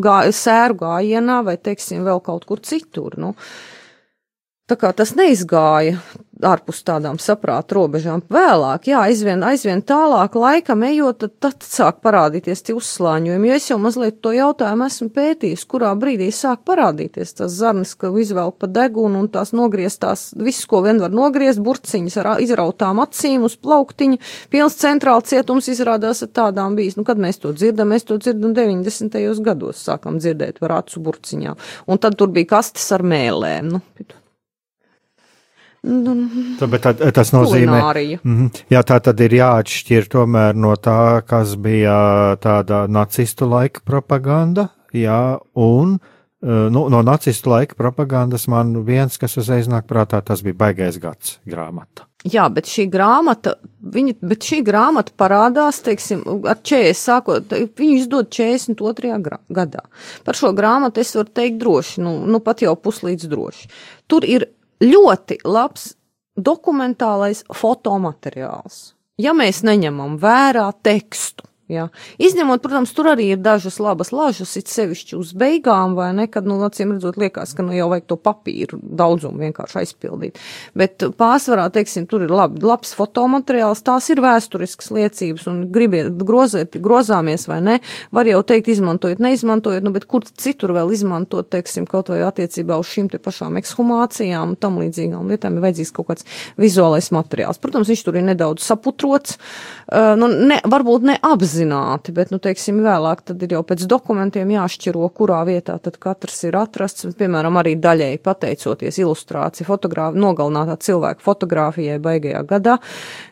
gā, sēru gājienā, vai, teiksim, vēl kaut kur citur, nu. Tā kā tas neizgāja ārpus tādām saprāta robežām. Vēlāk, jā, aizvien, aizvien tālāk laikam ejot, tad, tad sāk parādīties tie uzslāņojumi. Jo es jau mazliet to jautājumu esmu pētījis, kurā brīdī sāk parādīties tas zarnis, ka izvelk pa degunu un tās nogrieztās, viss, ko vien var nogriezt, burciņas ar izrautām acīm uz plauktiņa. Pilns centrāla cietums izrādās ar tādām bijis. Nu, kad mēs to dzirdam, mēs to dzirdam 90. gados, sākam dzirdēt par acu burciņām. Un tad tur bija kastes ar mēlēm. Nu, Nu, tā, tā, tas nozīmē, mm, jā, tā tad ir jāatšķir tomēr no tā, kas bija tāda nacistu laika propaganda, jā, un eh, nu, no nacistu laika propagandas man viens, kas uzreiz nāk prātā, tas bija baigais gads grāmata. Jā, bet šī grāmata, viņa, bet šī grāmata parādās, teiksim, ar 40, sākot, viņu izdod 42. gadā. Par šo grāmatu es varu teikt droši, nu, nu pat jau puslīdz droši. Tur ir ļoti labs dokumentālais fotomateriāls. Ja mēs neņemam vērā tekstu, Jā. Izņemot, protams, tur arī ir dažas labas lažas, it sevišķi uz beigām, vai ne, kad, nu, acīm redzot, liekas, ka, nu, jau vajag to papīru daudzumu vienkārši aizpildīt. Bet pārsvarā, teiksim, tur ir labi, labs fotomateriāls, tās ir vēsturiskas liecības, un gribiet grozēt, grozāmies vai ne, var jau teikt, izmantojot, neizmantojot, nu, bet kur citur vēl izmantot, teiksim, kaut vai attiecībā uz šīm te pašām ekshumācijām un tam līdzīgām lietām ir vajadzīgs kaut kāds vizuālais materiāls. Protams, viņš tur ir nedaudz saputrots, uh, nu, ne, varbūt ne apzināts apzināti, bet, nu, teiksim, vēlāk tad ir jau pēc dokumentiem jāšķiro, kurā vietā tad katrs ir atrasts, piemēram, arī daļēji pateicoties ilustrāciju fotogrāfi, nogalinātā cilvēka fotografijai baigajā gadā.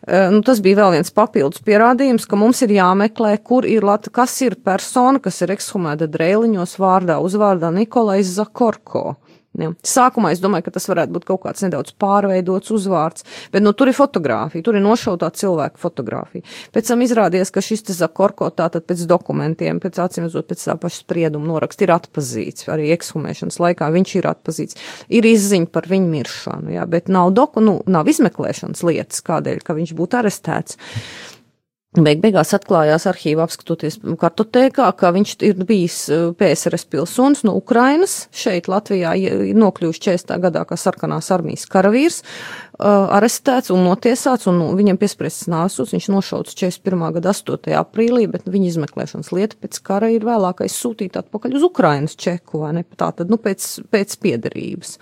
E, nu, tas bija vēl viens papildus pierādījums, ka mums ir jāmeklē, kur ir, kas ir persona, kas ir ekshumēta drēliņos vārdā, uzvārdā Nikolais Zakorko. Ja. Sākumā es domāju, ka tas varētu būt kaut kāds nedaudz pārveidots uzvārds, bet nu, tur ir fotografija, tur ir nošautā cilvēka fotografija. Pēc tam izrādījās, ka šis Zakorko tātad pēc dokumentiem, pēc acīm redzot, pēc tā paša sprieduma noraksta ir atpazīts, arī ekshumēšanas laikā viņš ir atpazīts. Ir izziņa par viņu miršanu, ja, bet nav doku, nu, nav izmeklēšanas lietas, kādēļ, ka viņš būtu arestēts. Beig beigās atklājās arhīva apskatoties kartotēkā, ka viņš ir bijis eh, PSRS pilsonis no Ukrainas, šeit Latvijā nokļuvis 40. gadā kā sarkanās armijas karavīrs, arestēts un notiesāts, un nu, viņam piespriests nāsus. Viņš nošauts 41. gada 8. aprīlī, bet viņa izmeklēšanas lieta pēc kara ir vēlākais sūtīt atpakaļ uz Ukrainas čeku, vai ne? Tā tad, nu, pēc, pēc piederības.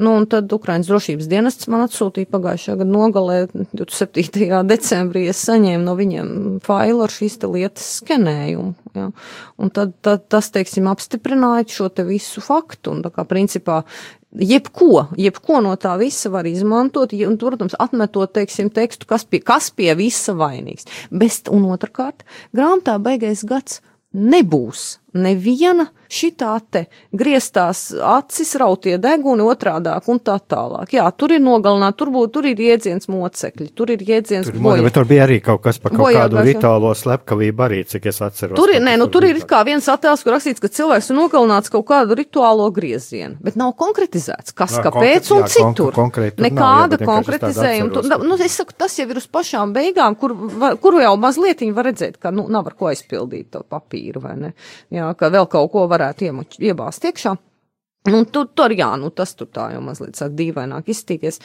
Nu, un tad Ukrainas drošības dienests man atsūtīja pagājušā gada nogalē, 27. decembrī, es saņēmu no viņiem failu ar šīs te lietas skenējumu. Ja? Un tad, tad tas, teiksim, apstiprināja šo te visu faktu, un tā kā principā Jebko, jebko no tā visa var izmantot, un, protams, atmetot, teiksim, tekstu, kas pie, kas pie visa vainīgs. Bez, un otrkārt, grāmatā beigais gads nebūs neviena šitā te grieztās acis, rautie deguni otrādāk un tā tālāk. Jā, tur ir nogalināti, tur būtu, tur ir jēdziens mocekļi, tur ir jēdziens tur, boja. Bet tur bija arī kaut kas par kaut bojā, kādu rituālo slepkavību arī, cik es atceros. Tur ir, nē, nu tur ir kā viens attēls, kur rakstīts, ka cilvēks ir nogalināts kaut kādu rituālo griezienu, bet nav konkretizēts, kas, jā, kāpēc un jā, citur. Konkrēt, Nekāda konkretizējuma. Nu, es saku, tas jau ir uz pašām beigām, kur, kur jau mazliet var redzēt, ka, nu, nav ar ko aizpildīt to papīru, vai ne? Jā, jā, ka vēl kaut ko varētu iemuč, iebāzt iekšā. Nu, tur, tur, jā, nu, tas tur tā jau mazliet sāk dīvaināk izstīties.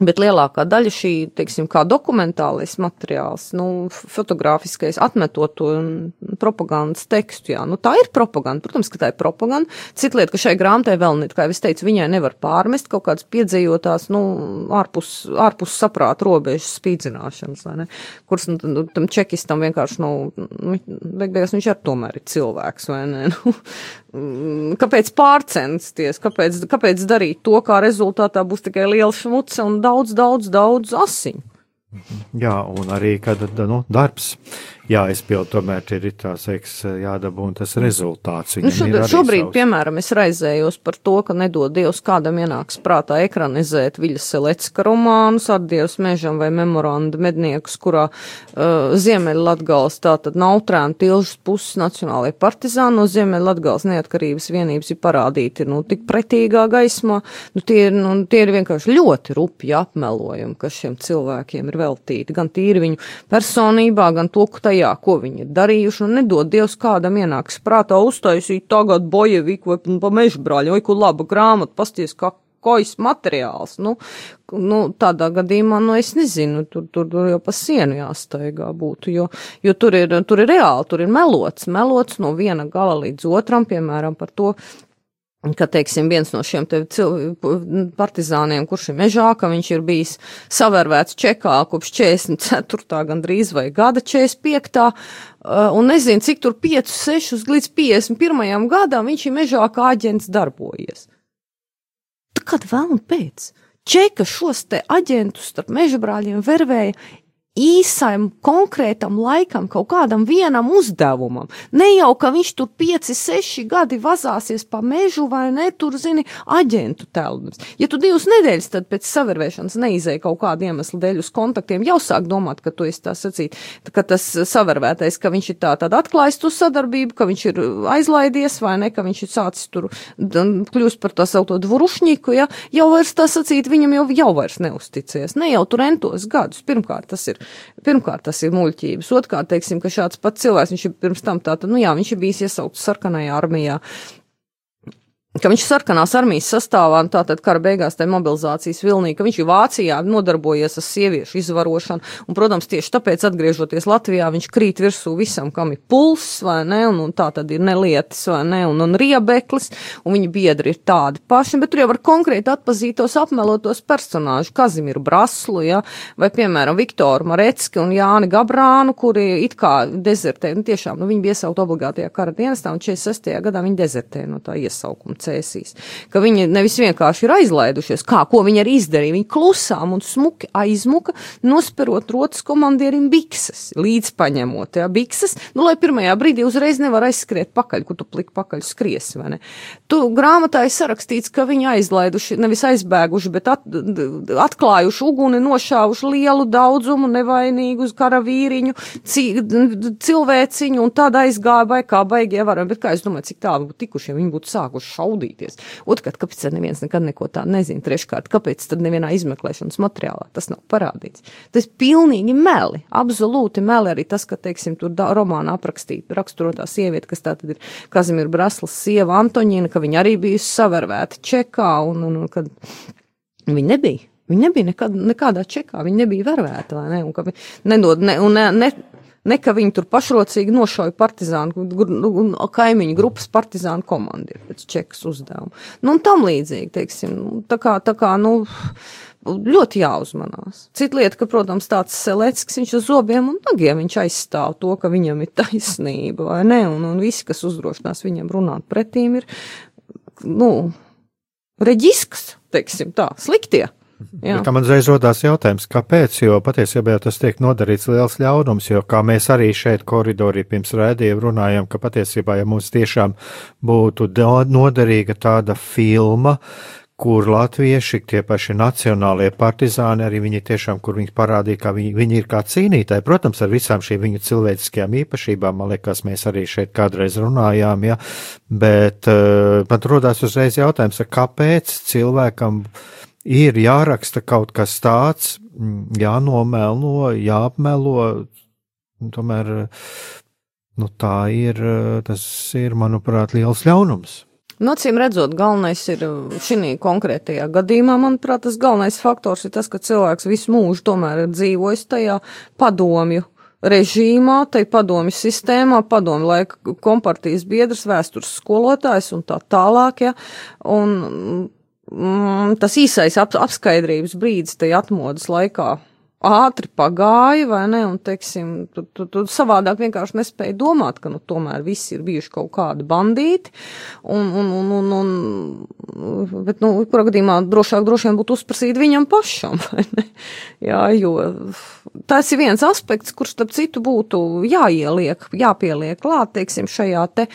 Bet lielākā daļa šī, teiksim, kā dokumentālais materiāls, nu, fotogrāfiskais, atmetot to propagandas tekstu, jā, nu, tā ir propaganda. Protams, ka tā ir propaganda. Cita lieta, ka šai grāmatai vēl, kā jau es teicu, viņai nevar pārmest kaut kādas piedzējotās, nu, ārpus, ārpus saprāta robežas spīdzināšanas, vai ne? Kuras, nu, nu tam čekistam vienkārši, nu, nu beigās viņš ar tomēr ir cilvēks, vai ne? Nu, kāpēc pārcensties, kāpēc, kāpēc darīt to, kā rezultātā būs tikai liela šmuce un daudz, daudz, daudz asiņu. Jā, un arī, kad nu, darbs jāizpild, tomēr ir tā seks, jādabū un tas rezultāts. Nu, šodien, šobrīd, savs... piemēram, es raizējos par to, ka nedod Dievs kādam ienāks prātā ekranizēt Viļas Selecka romānus ar Dievs mežam vai memoranda medniekus, kurā uh, Ziemeļlatgals tātad nautrēna tilžas puses nacionālajie partizāni no Ziemeļlatgals neatkarības vienības ir parādīti, nu, tik pretīgā gaismā. Nu, tie, ir, nu, tie ir vienkārši ļoti rupji apmelojumi, kas šiem cilvēkiem ir veltīti, gan tīri viņu personībā, gan to, ka tajā tajā, ko viņi ir darījuši, un nedod Dievs kādam ienāks prātā uztaisīt tagad bojeviku vai pa mežbrāļu, vai ko laba grāmata, pasties, kā kojas materiāls. Nu, nu, tādā gadījumā, nu, es nezinu, tur, tur, tur jau pa sienu jāstaigā būtu, jo, jo tur, ir, tur ir reāli, tur ir melots, melots no viena gala līdz otram, piemēram, par to, ka, teiksim, viens no šiem partizāniem, kurš ir mežā, ka viņš ir bijis savērvēts čekā kopš 44. gandrīz vai gada 45. Uh, un nezinu, cik tur 5, 6 līdz 51. gadam viņš ir mežā kā aģents darbojies. Tad kad vēl un pēc? Čeka šos te aģentus starp meža brāļiem vervēja īsam, konkrētam laikam, kaut kādam vienam uzdevumam. Ne jau, ka viņš tur pieci, seši gadi vazāsies pa mežu vai ne, tur, zini, aģentu telpas. Ja tu divas nedēļas tad pēc savervēšanas neizēja kaut kādu iemeslu dēļ uz kontaktiem, jau sāk domāt, ka tu esi tā sacīt, ka tas savervētais, ka viņš ir tā tad atklājis tu sadarbību, ka viņš ir aizlaidies vai ne, ka viņš ir sācis tur kļūst par tā saucamo dvurušņiku, ja, jau vairs tā sacīt, viņam jau, jau vairs neusticies. Ne jau tur entos gadus. Pirmkārt, tas ir pirmkārt, tas ir muļķības. Otrkārt, teiksim, ka šāds pats cilvēks, viņš ir pirms tam tātad, nu jā, viņš ir bijis iesaukts sarkanajā armijā ka viņš ir sarkanās armijas sastāvā, un tātad kara beigās tajā mobilizācijas vilnī, ka viņš ir Vācijā nodarbojies ar sieviešu izvarošanu, un, protams, tieši tāpēc, atgriežoties Latvijā, viņš krīt virsū visam, kam ir pulss, vai ne, un, un tā tad ir nelietis, vai ne, un, un riebeklis, un viņa biedri ir tādi paši, bet tur jau var konkrēti atpazīt tos apmelotos personāžus, Kazimiru Braslu, ja, vai, piemēram, Viktoru Marecki un Jāni Gabrānu, kuri it kā dezertē, nu tiešām, nu viņi bija iesaukt obligātajā kara dienestā, un 46. gadā viņi dezertē no tā iesaukuma cēsīs. Ka viņi nevis vienkārši ir aizlaidušies, kā, ko viņi arī izdarīja. Viņi klusām un smuki aizmuka, nosperot rotas komandierim bikses, līdz paņemot, jā, bikses, nu, lai pirmajā brīdī uzreiz nevar aizskriet pakaļ, kur tu plik pakaļ skriesi, vai ne? Tu grāmatā ir sarakstīts, ka viņi aizlaiduši, nevis aizbēguši, bet at, atklājuši uguni, nošāvuši lielu daudzumu nevainīgu karavīriņu, cilvēciņu un tad aizgāja vai kā baigi ievērojami, bet kā es domāju, cik tālu būtu tikuši, ja viņi būtu sākuši šaudīties. Otrkārt, kāpēc neviens nekad neko tādu nezina? Treškārt, kāpēc tad nevienā izmeklēšanas materiālā tas nav parādīts? Tas pilnīgi meli, absolūti meli arī tas, ka, teiksim, tur da, romānā aprakstīta raksturotā sieviete, kas tā tad ir Kazimir Braslas sieva Antoņina, ka viņa arī bijusi savervēta Čekā un, un, un kad viņa nebija. Viņa nebija nekad, nekādā čekā, viņa nebija vervēta, vai ne? Un, viņa nedod, ne, un ne, ne, Ne ka viņi tur pašrocīgi nošauja partizānu, nu, kaimiņu grupas partizānu komandieru pēc čekas uzdevuma. Nu, un tam līdzīgi, teiksim, nu, tā kā, tā kā, nu, ļoti jāuzmanās. Cita lieta, ka, protams, tāds Seleckis, viņš uz zobiem un nagiem, viņš aizstāv to, ka viņam ir taisnība, vai ne, un, un visi, kas uzdrošinās viņam runāt pretīm, ir, nu, reģisks, teiksim tā, sliktie. Tā man uzreiz rodās jautājums, kāpēc? Jo patiesībā tas tiek nodarīts liels ļaunums, jo kā mēs arī šeit koridorī pirms rēdījuma runājam, ka patiesībā, ja mums tiešām būtu noderīga tāda filma, kur latvieši, tie paši nacionālie partizāni, arī viņi tiešām, kur viņi parādīja, ka viņi, viņi ir kā cīnītāji, protams, ar visām šīm viņu cilvēciskajām īpašībām, man liekas, mēs arī šeit kādreiz runājām, ja, bet uh, man rodās uzreiz jautājums, kāpēc cilvēkam ir jāraksta kaut kas tāds, mm, jānomelo, jāapmelo. Tomēr nu, tā ir, tas ir, manuprāt, liels ļaunums. Nocīm nu, redzot, galvenais ir šī konkrētajā gadījumā, manuprāt, tas galvenais faktors ir tas, ka cilvēks visu mūžu tomēr ir dzīvojis tajā padomju režīmā, tai padomju sistēmā, padomju laika kompartijas biedrs, vēstures skolotājs un tā tālāk, ja, un mm, tas īsais ap, apskaidrības brīdis tajā atmodas laikā ātri pagāja, vai ne, un, teiksim, tu, tu, tu savādāk vienkārši nespēji domāt, ka, nu, tomēr visi ir bijuši kaut kādi bandīti, un, un, un, un, un bet, nu, kurā gadījumā drošāk droši vien būtu uzprasīt viņam pašam, vai ne, jā, jo tas ir viens aspekts, kurš, starp citu, būtu jāieliek, jāpieliek klāt, teiksim, šajā te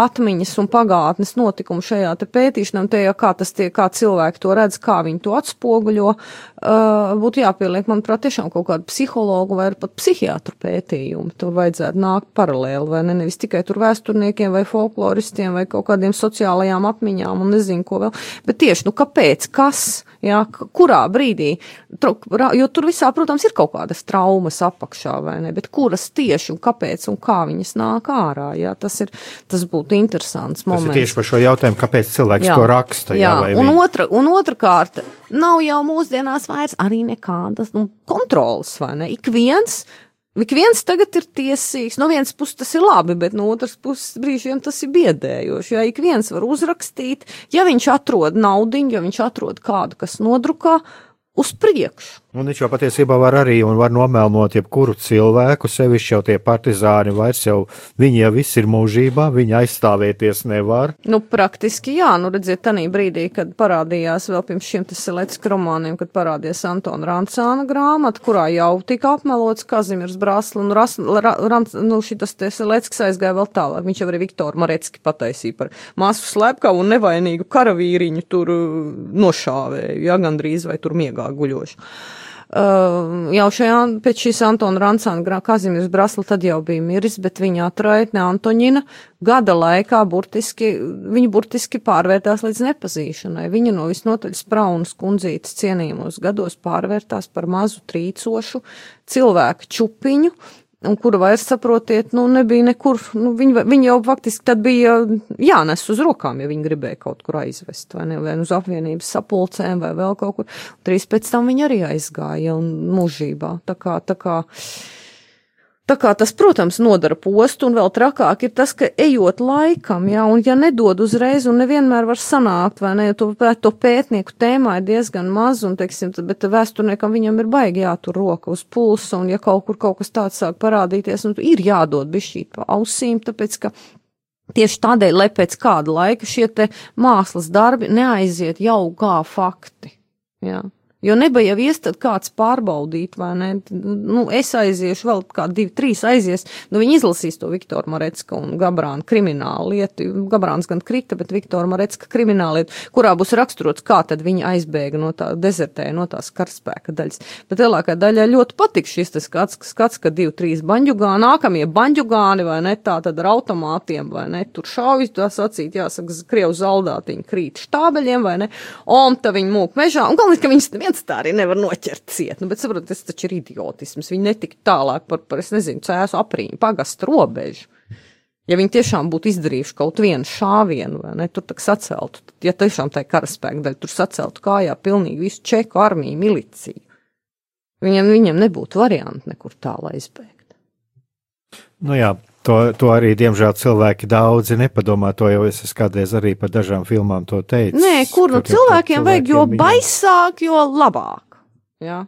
atmiņas un pagātnes notikumu šajā te pētīšanā, un te kā tas tie, kā cilvēki to redz, kā viņi to atspoguļo, uh, būtu jāpieliek, manuprāt, tiešām kaut kādu psihologu vai pat psihiatru pētījumu. Tur vajadzētu nākt paralēli, vai ne? Nevis tikai tur vēsturniekiem vai folkloristiem vai kaut kādiem sociālajām atmiņām un nezinu, ko vēl. Bet tieši, nu, kāpēc, kas, jā, kurā brīdī, jo tur visā, protams, ir kaut kādas traumas apakšā, vai ne? Bet kuras tieši un kāpēc un kā viņas nāk ārā, jā, tas ir, tas būtu interesants moments. Tas ir tieši par šo jautājumu, kāpēc cilvēks jā, to raksta, jā, jā un, viņi... otra, un otra kārta, nav jau mūsdienās vairs arī nekādas, nu, kontrolas, vai ne? Ik viens, ik viens tagad ir tiesīgs. No vienas puses tas ir labi, bet no otras puses brīžiem tas ir biedējoši. Ja ik viens var uzrakstīt, ja viņš atrod naudiņu, ja viņš atrod kādu, kas nodrukā, uz priekšu. Un viņš jau patiesībā var arī un var nomelnot jebkuru cilvēku, sevišķi jau tie partizāni vairs jau, viņi jau visi ir mūžībā, viņi aizstāvēties nevar. Nu, praktiski jā, nu redziet, tanī brīdī, kad parādījās vēl pirms šiem tas Selecka romāniem, kad parādījās Antona Rancāna grāmata, kurā jau tika apmelots Kazimirs Brāsla, un Ras, ra, Ranc, nu, šitas te Selecks aizgāja vēl tālāk, viņš jau arī Viktoru Marecki pataisīja par māsu slepkavu un nevainīgu karavīriņu tur uh, nošāvēju, ja gandrīz vai tur miegā guļošu. Uh, jau šajā, pēc šīs Antona Rancāna Kazimieras Brasla tad jau bija miris, bet viņa atraitne Antoņina gada laikā burtiski, viņa burtiski pārvērtās līdz nepazīšanai. Viņa no visnotaļ spraunas kundzītes cienījumos gados pārvērtās par mazu trīcošu cilvēku čupiņu, un kuru vairs saprotiet, nu, nebija nekur, nu, viņi, viņi jau faktiski tad bija jānes uz rokām, ja viņi gribēja kaut kur aizvest, vai ne, vai uz apvienības sapulcēm, vai vēl kaut kur. Trīs pēc tam viņi arī aizgāja un mūžībā. Tā kā, tā kā, Tā kā tas, protams, nodara postu, un vēl trakāk ir tas, ka ejot laikam, jā, un ja nedod uzreiz, un nevienmēr var sanākt, vai ne, jo to, to pētnieku tēmā ir diezgan maz, un, teiksim, bet vēsturniekam viņam ir baigi jātur roka uz pulsa, un ja kaut kur kaut kas tāds sāk parādīties, un ir jādod bišķīt pa ausīm, tāpēc, ka Tieši tādēļ, lai pēc kāda laika šie mākslas darbi neaiziet jau kā fakti. Jā. Jo nebija jau iestat kāds pārbaudīt, vai ne? Nu, es aiziešu, vēl kādi divi, trīs aizies. Nu, viņi izlasīs to Viktoru Marecka un Gabrāna kriminālu lietu. Gabrāns gan krita, bet Viktora Marecka kriminālu lietu, kurā būs raksturots, kā tad viņi aizbēga no tā dezertēja, no tās karaspēka daļas. Bet lielākā daļa ļoti patīk šis skats, skats, ka divi, trīs baņģugāni, nākamie baņģugāni, vai ne, tā tad ar automātiem, vai ne, tur šaujas, tā sacīt, jāsaka, krievu zaldātiņi krīt štābeļiem, vai ne, tā viņi mūk mežā, un galvenais, ka viņas neviens tā arī nevar noķert ciet. Nu, bet saprotiet, tas taču ir idiotisms. Viņi netika tālāk par, par es nezinu, cēsu aprīņu, pagastu robežu. Ja viņi tiešām būtu izdarījuši kaut vienu šāvienu, vai ne, tur tā saceltu, tad, ja tiešām tā karaspēka daļa, tur saceltu kājā pilnīgi visu čeku armiju, miliciju. Viņam, viņam nebūtu variantu nekur tālāk izbēgt. Nu jā, To, to arī, diemžēl, cilvēki daudzi nepadomā. To jau es kādreiz arī par dažām filmām teicu. Nē, kur nu cilvēkiem vajag, jo baisāk, jo labāk. Ja?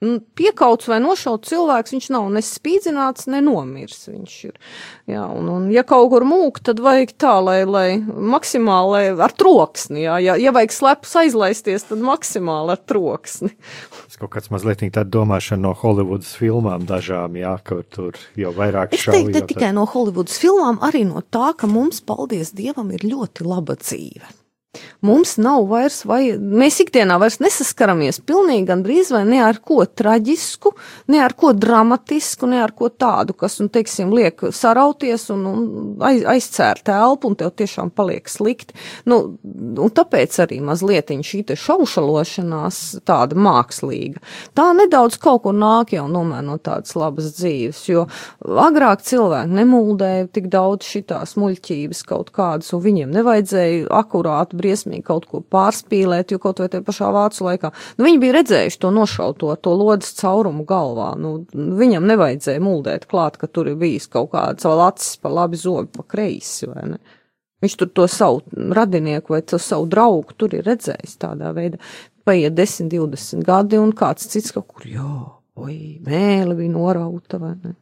Nu, piekauts vai nošauts cilvēks, viņš nav ne spīdzināts, ne nomirs. Viņš ir. Jā, un, un, ja kaut kur mūk, tad vajag tā, lai, lai maksimāli ar troksni, jā, ja, ja vajag slepus aizlaisties, tad maksimāli ar troksni. Tas kaut kāds mazliet tāda domāšana no Hollywoodas filmām dažām, jā, ka tur jau vairāk šauju. Es teiktu, ne tikai no Hollywoodas filmām, arī no tā, ka mums, paldies Dievam, ir ļoti laba dzīve. Mums nav vairs, vai mēs ikdienā vairs nesaskaramies pilnīgi gandrīz vai ne ar ko traģisku, ne ar ko dramatisku, ne ar ko tādu, kas, nu, teiksim, liek sarauties un, un aiz, aizcērt elpu un tev tiešām paliek slikti. Nu, un tāpēc arī mazliet šī te šaušalošanās tāda mākslīga. Tā nedaudz kaut kur nāk jau nomēr no tādas labas dzīves, jo agrāk cilvēki nemuldēja tik daudz šitās muļķības kaut kādas, un viņiem nevajadzēja akurāti briesmīgi kaut ko pārspīlēt, jo kaut vai tajā pašā vācu laikā. Nu, viņi bija redzējuši to nošauto, to lodas caurumu galvā. Nu, viņam nevajadzēja muldēt klāt, ka tur ir bijis kaut kāds vēl acis pa labi zobi, pa kreisi, vai ne? Viņš tur to savu radinieku vai to savu draugu tur ir redzējis tādā veidā. Paiet 10, 20 gadi un kāds cits kaut kur, jā, oi, mēli bija norauta, vai ne?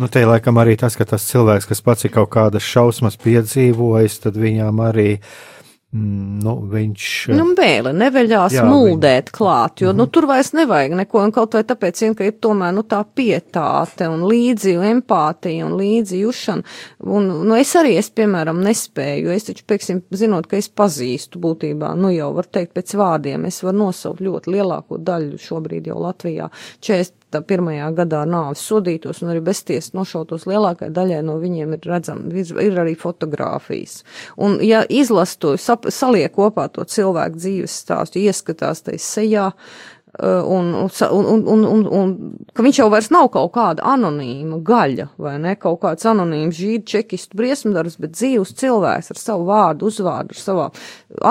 Nu, te laikam arī tas, ka tas cilvēks, kas pats ir kaut kādas šausmas piedzīvojis, tad viņām arī uh, nu, viņš. Nu, vēle neveļās jā, muldēt viņ... klāt, jo, mm -hmm. nu, tur vairs nevajag neko, un kaut vai tāpēc, vien, ka ir tomēr, nu, tā pietāte un līdzi empātija un līdzi jušana, un, nu, es arī, es, piemēram, nespēju, es taču, pieksim, zinot, ka es pazīstu būtībā, nu, jau var teikt pēc vārdiem, es varu nosaukt ļoti lielāko daļu šobrīd jau Latvijā, 40 pirmajā gadā nāvis sodītos un arī beztiesas nošautos lielākai daļai no viņiem ir redzami, ir, arī fotogrāfijas. Un, ja izlas to, sap, saliek kopā to cilvēku dzīves stāstu, ieskatās tai sejā, uh, un, un, un, un, un, un ka viņš jau vairs nav kaut kāda anonīma gaļa, vai ne, kaut kāds anonīms žīd čekistu briesmdarbs, bet dzīvs cilvēks ar savu vārdu, uzvārdu, ar savām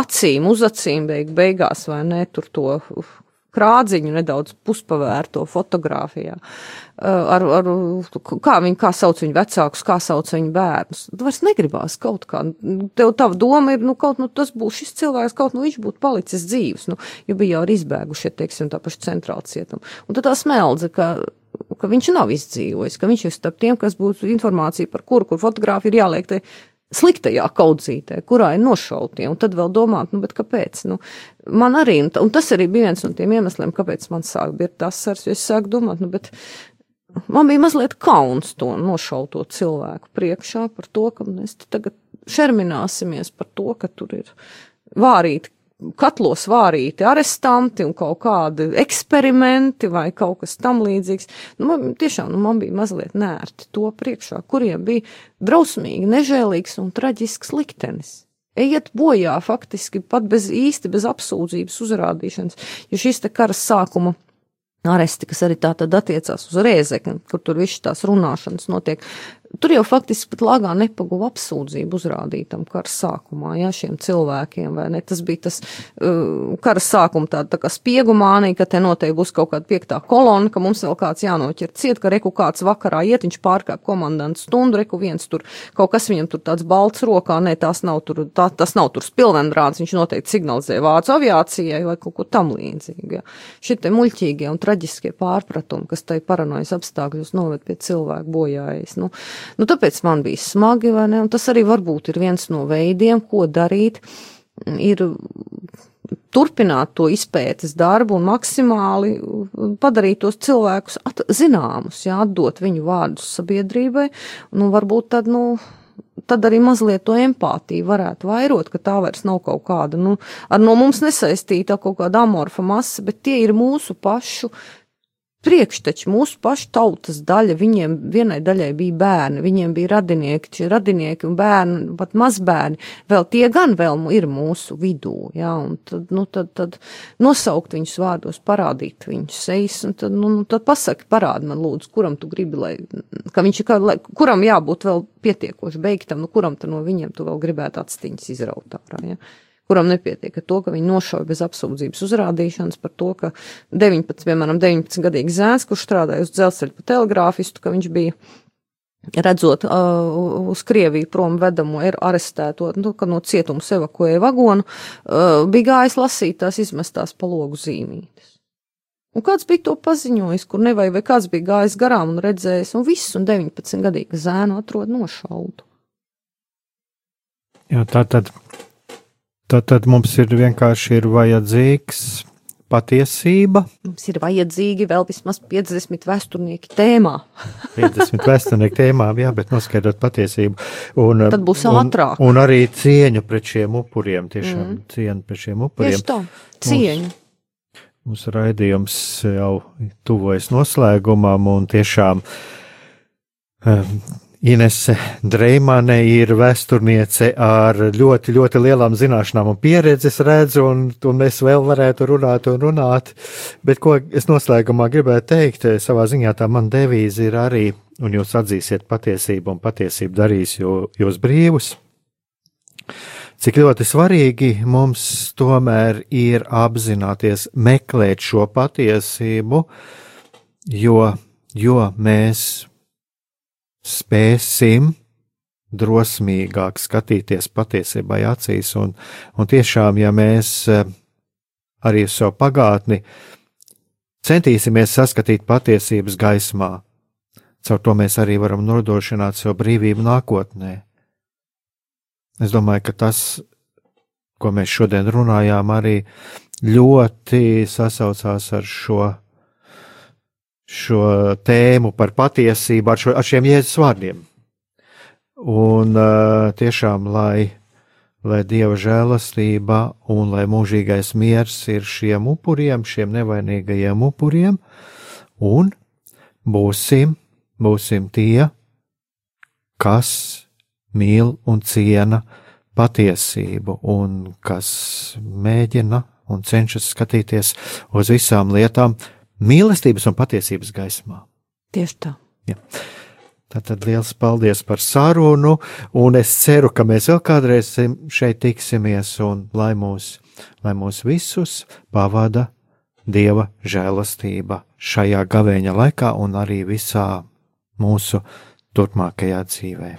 acīm, uzacīm beig, beigās, vai ne, tur to krādziņu nedaudz puspavērto fotografijā. Uh, ar, ar, kā viņi, kā sauc viņu vecākus, kā sauc viņu bērnus. Tu vairs negribās kaut kā, tev tava doma ir, nu, kaut, nu, tas būs šis cilvēks, kaut, nu, viņš būtu palicis dzīves, nu, jo bija jau arī izbēgušie, teiksim, tā paša centrāla cietuma. Un tad tā smeldze, ka, ka viņš nav izdzīvojis, ka viņš ir starp tiem, kas būtu informācija par kuru, kur fotogrāfi ir jāliek te sliktajā kaudzītē, kurā ir nošautie, un tad vēl domāt, nu, bet kāpēc? Nu, man arī, un, un tas arī bija viens no tiem iemesliem, kāpēc man sāk būt tas sars, jo es sāku domāt, nu, bet man bija mazliet kauns to nošauto cilvēku priekšā par to, ka mēs tagad šermināsimies par to, ka tur ir vārīti katlos vārīti arestanti un kaut kādi eksperimenti vai kaut kas tam līdzīgs. Nu, man, tiešām nu, man bija mazliet nērti to priekšā, kuriem bija drausmīgi, nežēlīgs un traģisks liktenis. Ejiet bojā faktiski pat bez īsti, bez apsūdzības uzrādīšanas, jo šis te kara sākuma aresti, kas arī tā tad attiecās uz Rēzekni, kur tur viss tās runāšanas notiek, Tur jau faktiski pat lāgā nepaguva apsūdzību uzrādītam kara sākumā, jā, šiem cilvēkiem, vai ne? Tas bija tas uh, kara sākuma tāda tā kā spiegumānija, ka te noteikti būs kaut kāda piektā kolona, ka mums vēl kāds jānoķer ciet, ka reku kāds vakarā iet, viņš pārkāp komandants stundu, reku viens tur, kaut kas viņam tur tāds balts rokā, nē, tās nav tur, tā, tas nav tur spilvendrāds, viņš noteikti signalizē vācu aviācijai vai kaut ko tam līdzīgu, jā. Šitie muļķīgie un traģiskie pārpratumi, kas tai paranojas apstākļos noved pie cilvēku bojājas, nu, Nu, tāpēc man bija smagi, vai ne? Un tas arī varbūt ir viens no veidiem, ko darīt. Ir turpināt to izpētes darbu un maksimāli padarīt tos cilvēkus at, zināmus, jā, atdot viņu vārdus sabiedrībai, nu, varbūt tad, nu, tad arī mazliet to empātiju varētu vairot, ka tā vairs nav kaut kāda, nu, ar no mums nesaistīta kaut kāda amorfa masa, bet tie ir mūsu pašu priekšteči, mūsu pašu tautas daļa, viņiem vienai daļai bija bērni, viņiem bija radinieki, šie radinieki un bērni, pat mazbērni, vēl tie gan vēl ir mūsu vidū, jā, un tad, nu, tad, tad nosaukt viņus vārdos, parādīt viņus sejas, un tad, nu, nu tad pasaki, parādi man lūdzu, kuram tu gribi, lai, ka viņš ir, kā, lai, kuram jābūt vēl pietiekoši beigtam, nu, kuram tad no viņiem tu vēl gribētu atstiņas izraut ārā, jā. Ja? Kuram nepietiek ar to, ka viņi nošauja bez apsūdzības uzrādīšanas par to, ka 19, piemēram, 19 gadīgs zēns, kurš strādāja uz dzelzceļa pa telegrāfistu, ka viņš bija redzot uh, uz Krieviju prom vedamo ir arestēto, nu, kad no cietums evakuēja vagonu, uh, bija gājis lasīt tās izmestās pa logu zīmītes. Un kāds bija to paziņojis, kur nevai, vai kāds bija gājis garām un redzējis, un viss, un 19 gadīgu zēnu atrod nošautu. Jā, tā tad Tad, tad mums ir vienkārši ir vajadzīgs patiesība. Mums ir vajadzīgi vēl vismaz 50 vēsturnieki tēmā. 50 vēsturnieki tēmā, jā, bet noskaidrot patiesību. Un, Tad būs ātrāk. Un, un arī cieņu pret šiem upuriem, tiešām mm. cieņu pret šiem upuriem. Tieši tā, cieņu. Mums, mums raidījums jau tuvojas noslēgumam un tiešām um, Inese Dreimane ir vēsturniece ar ļoti, ļoti lielām zināšanām un pieredzi, es redzu, un, un mēs vēl varētu runāt un runāt. Bet ko es noslēgumā gribētu teikt, savā ziņā tā man devīze ir arī, un jūs atzīsiet patiesību, un patiesību darīs jūs brīvus. Cik ļoti svarīgi mums tomēr ir apzināties, meklēt šo patiesību, jo, jo mēs spēsim drosmīgāk skatīties patiesībai acīs, un, un tiešām, ja mēs eh, arī savu pagātni centīsimies saskatīt patiesības gaismā, caur to mēs arī varam nodrošināt savu brīvību nākotnē. Es domāju, ka tas, ko mēs šodien runājām, arī ļoti sasaucās ar šo šo tēmu par patiesību ar, šo, ar šiem jēzus vārdiem. Un uh, tiešām, lai, lai Dieva žēlastība un lai mūžīgais miers ir šiem upuriem, šiem nevainīgajiem upuriem, un būsim, būsim tie, kas mīl un ciena patiesību, un kas mēģina un cenšas skatīties uz visām lietām mīlestības un patiesības gaismā. Tieši tā. Ja. Tātad liels paldies par sarunu, un es ceru, ka mēs vēl kādreiz šeit tiksimies, un lai mūs, lai mūs visus pavada Dieva žēlastība šajā gavēņa laikā un arī visā mūsu turpmākajā dzīvē.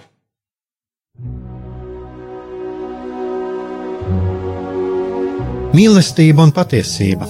Mīlestība un patiesība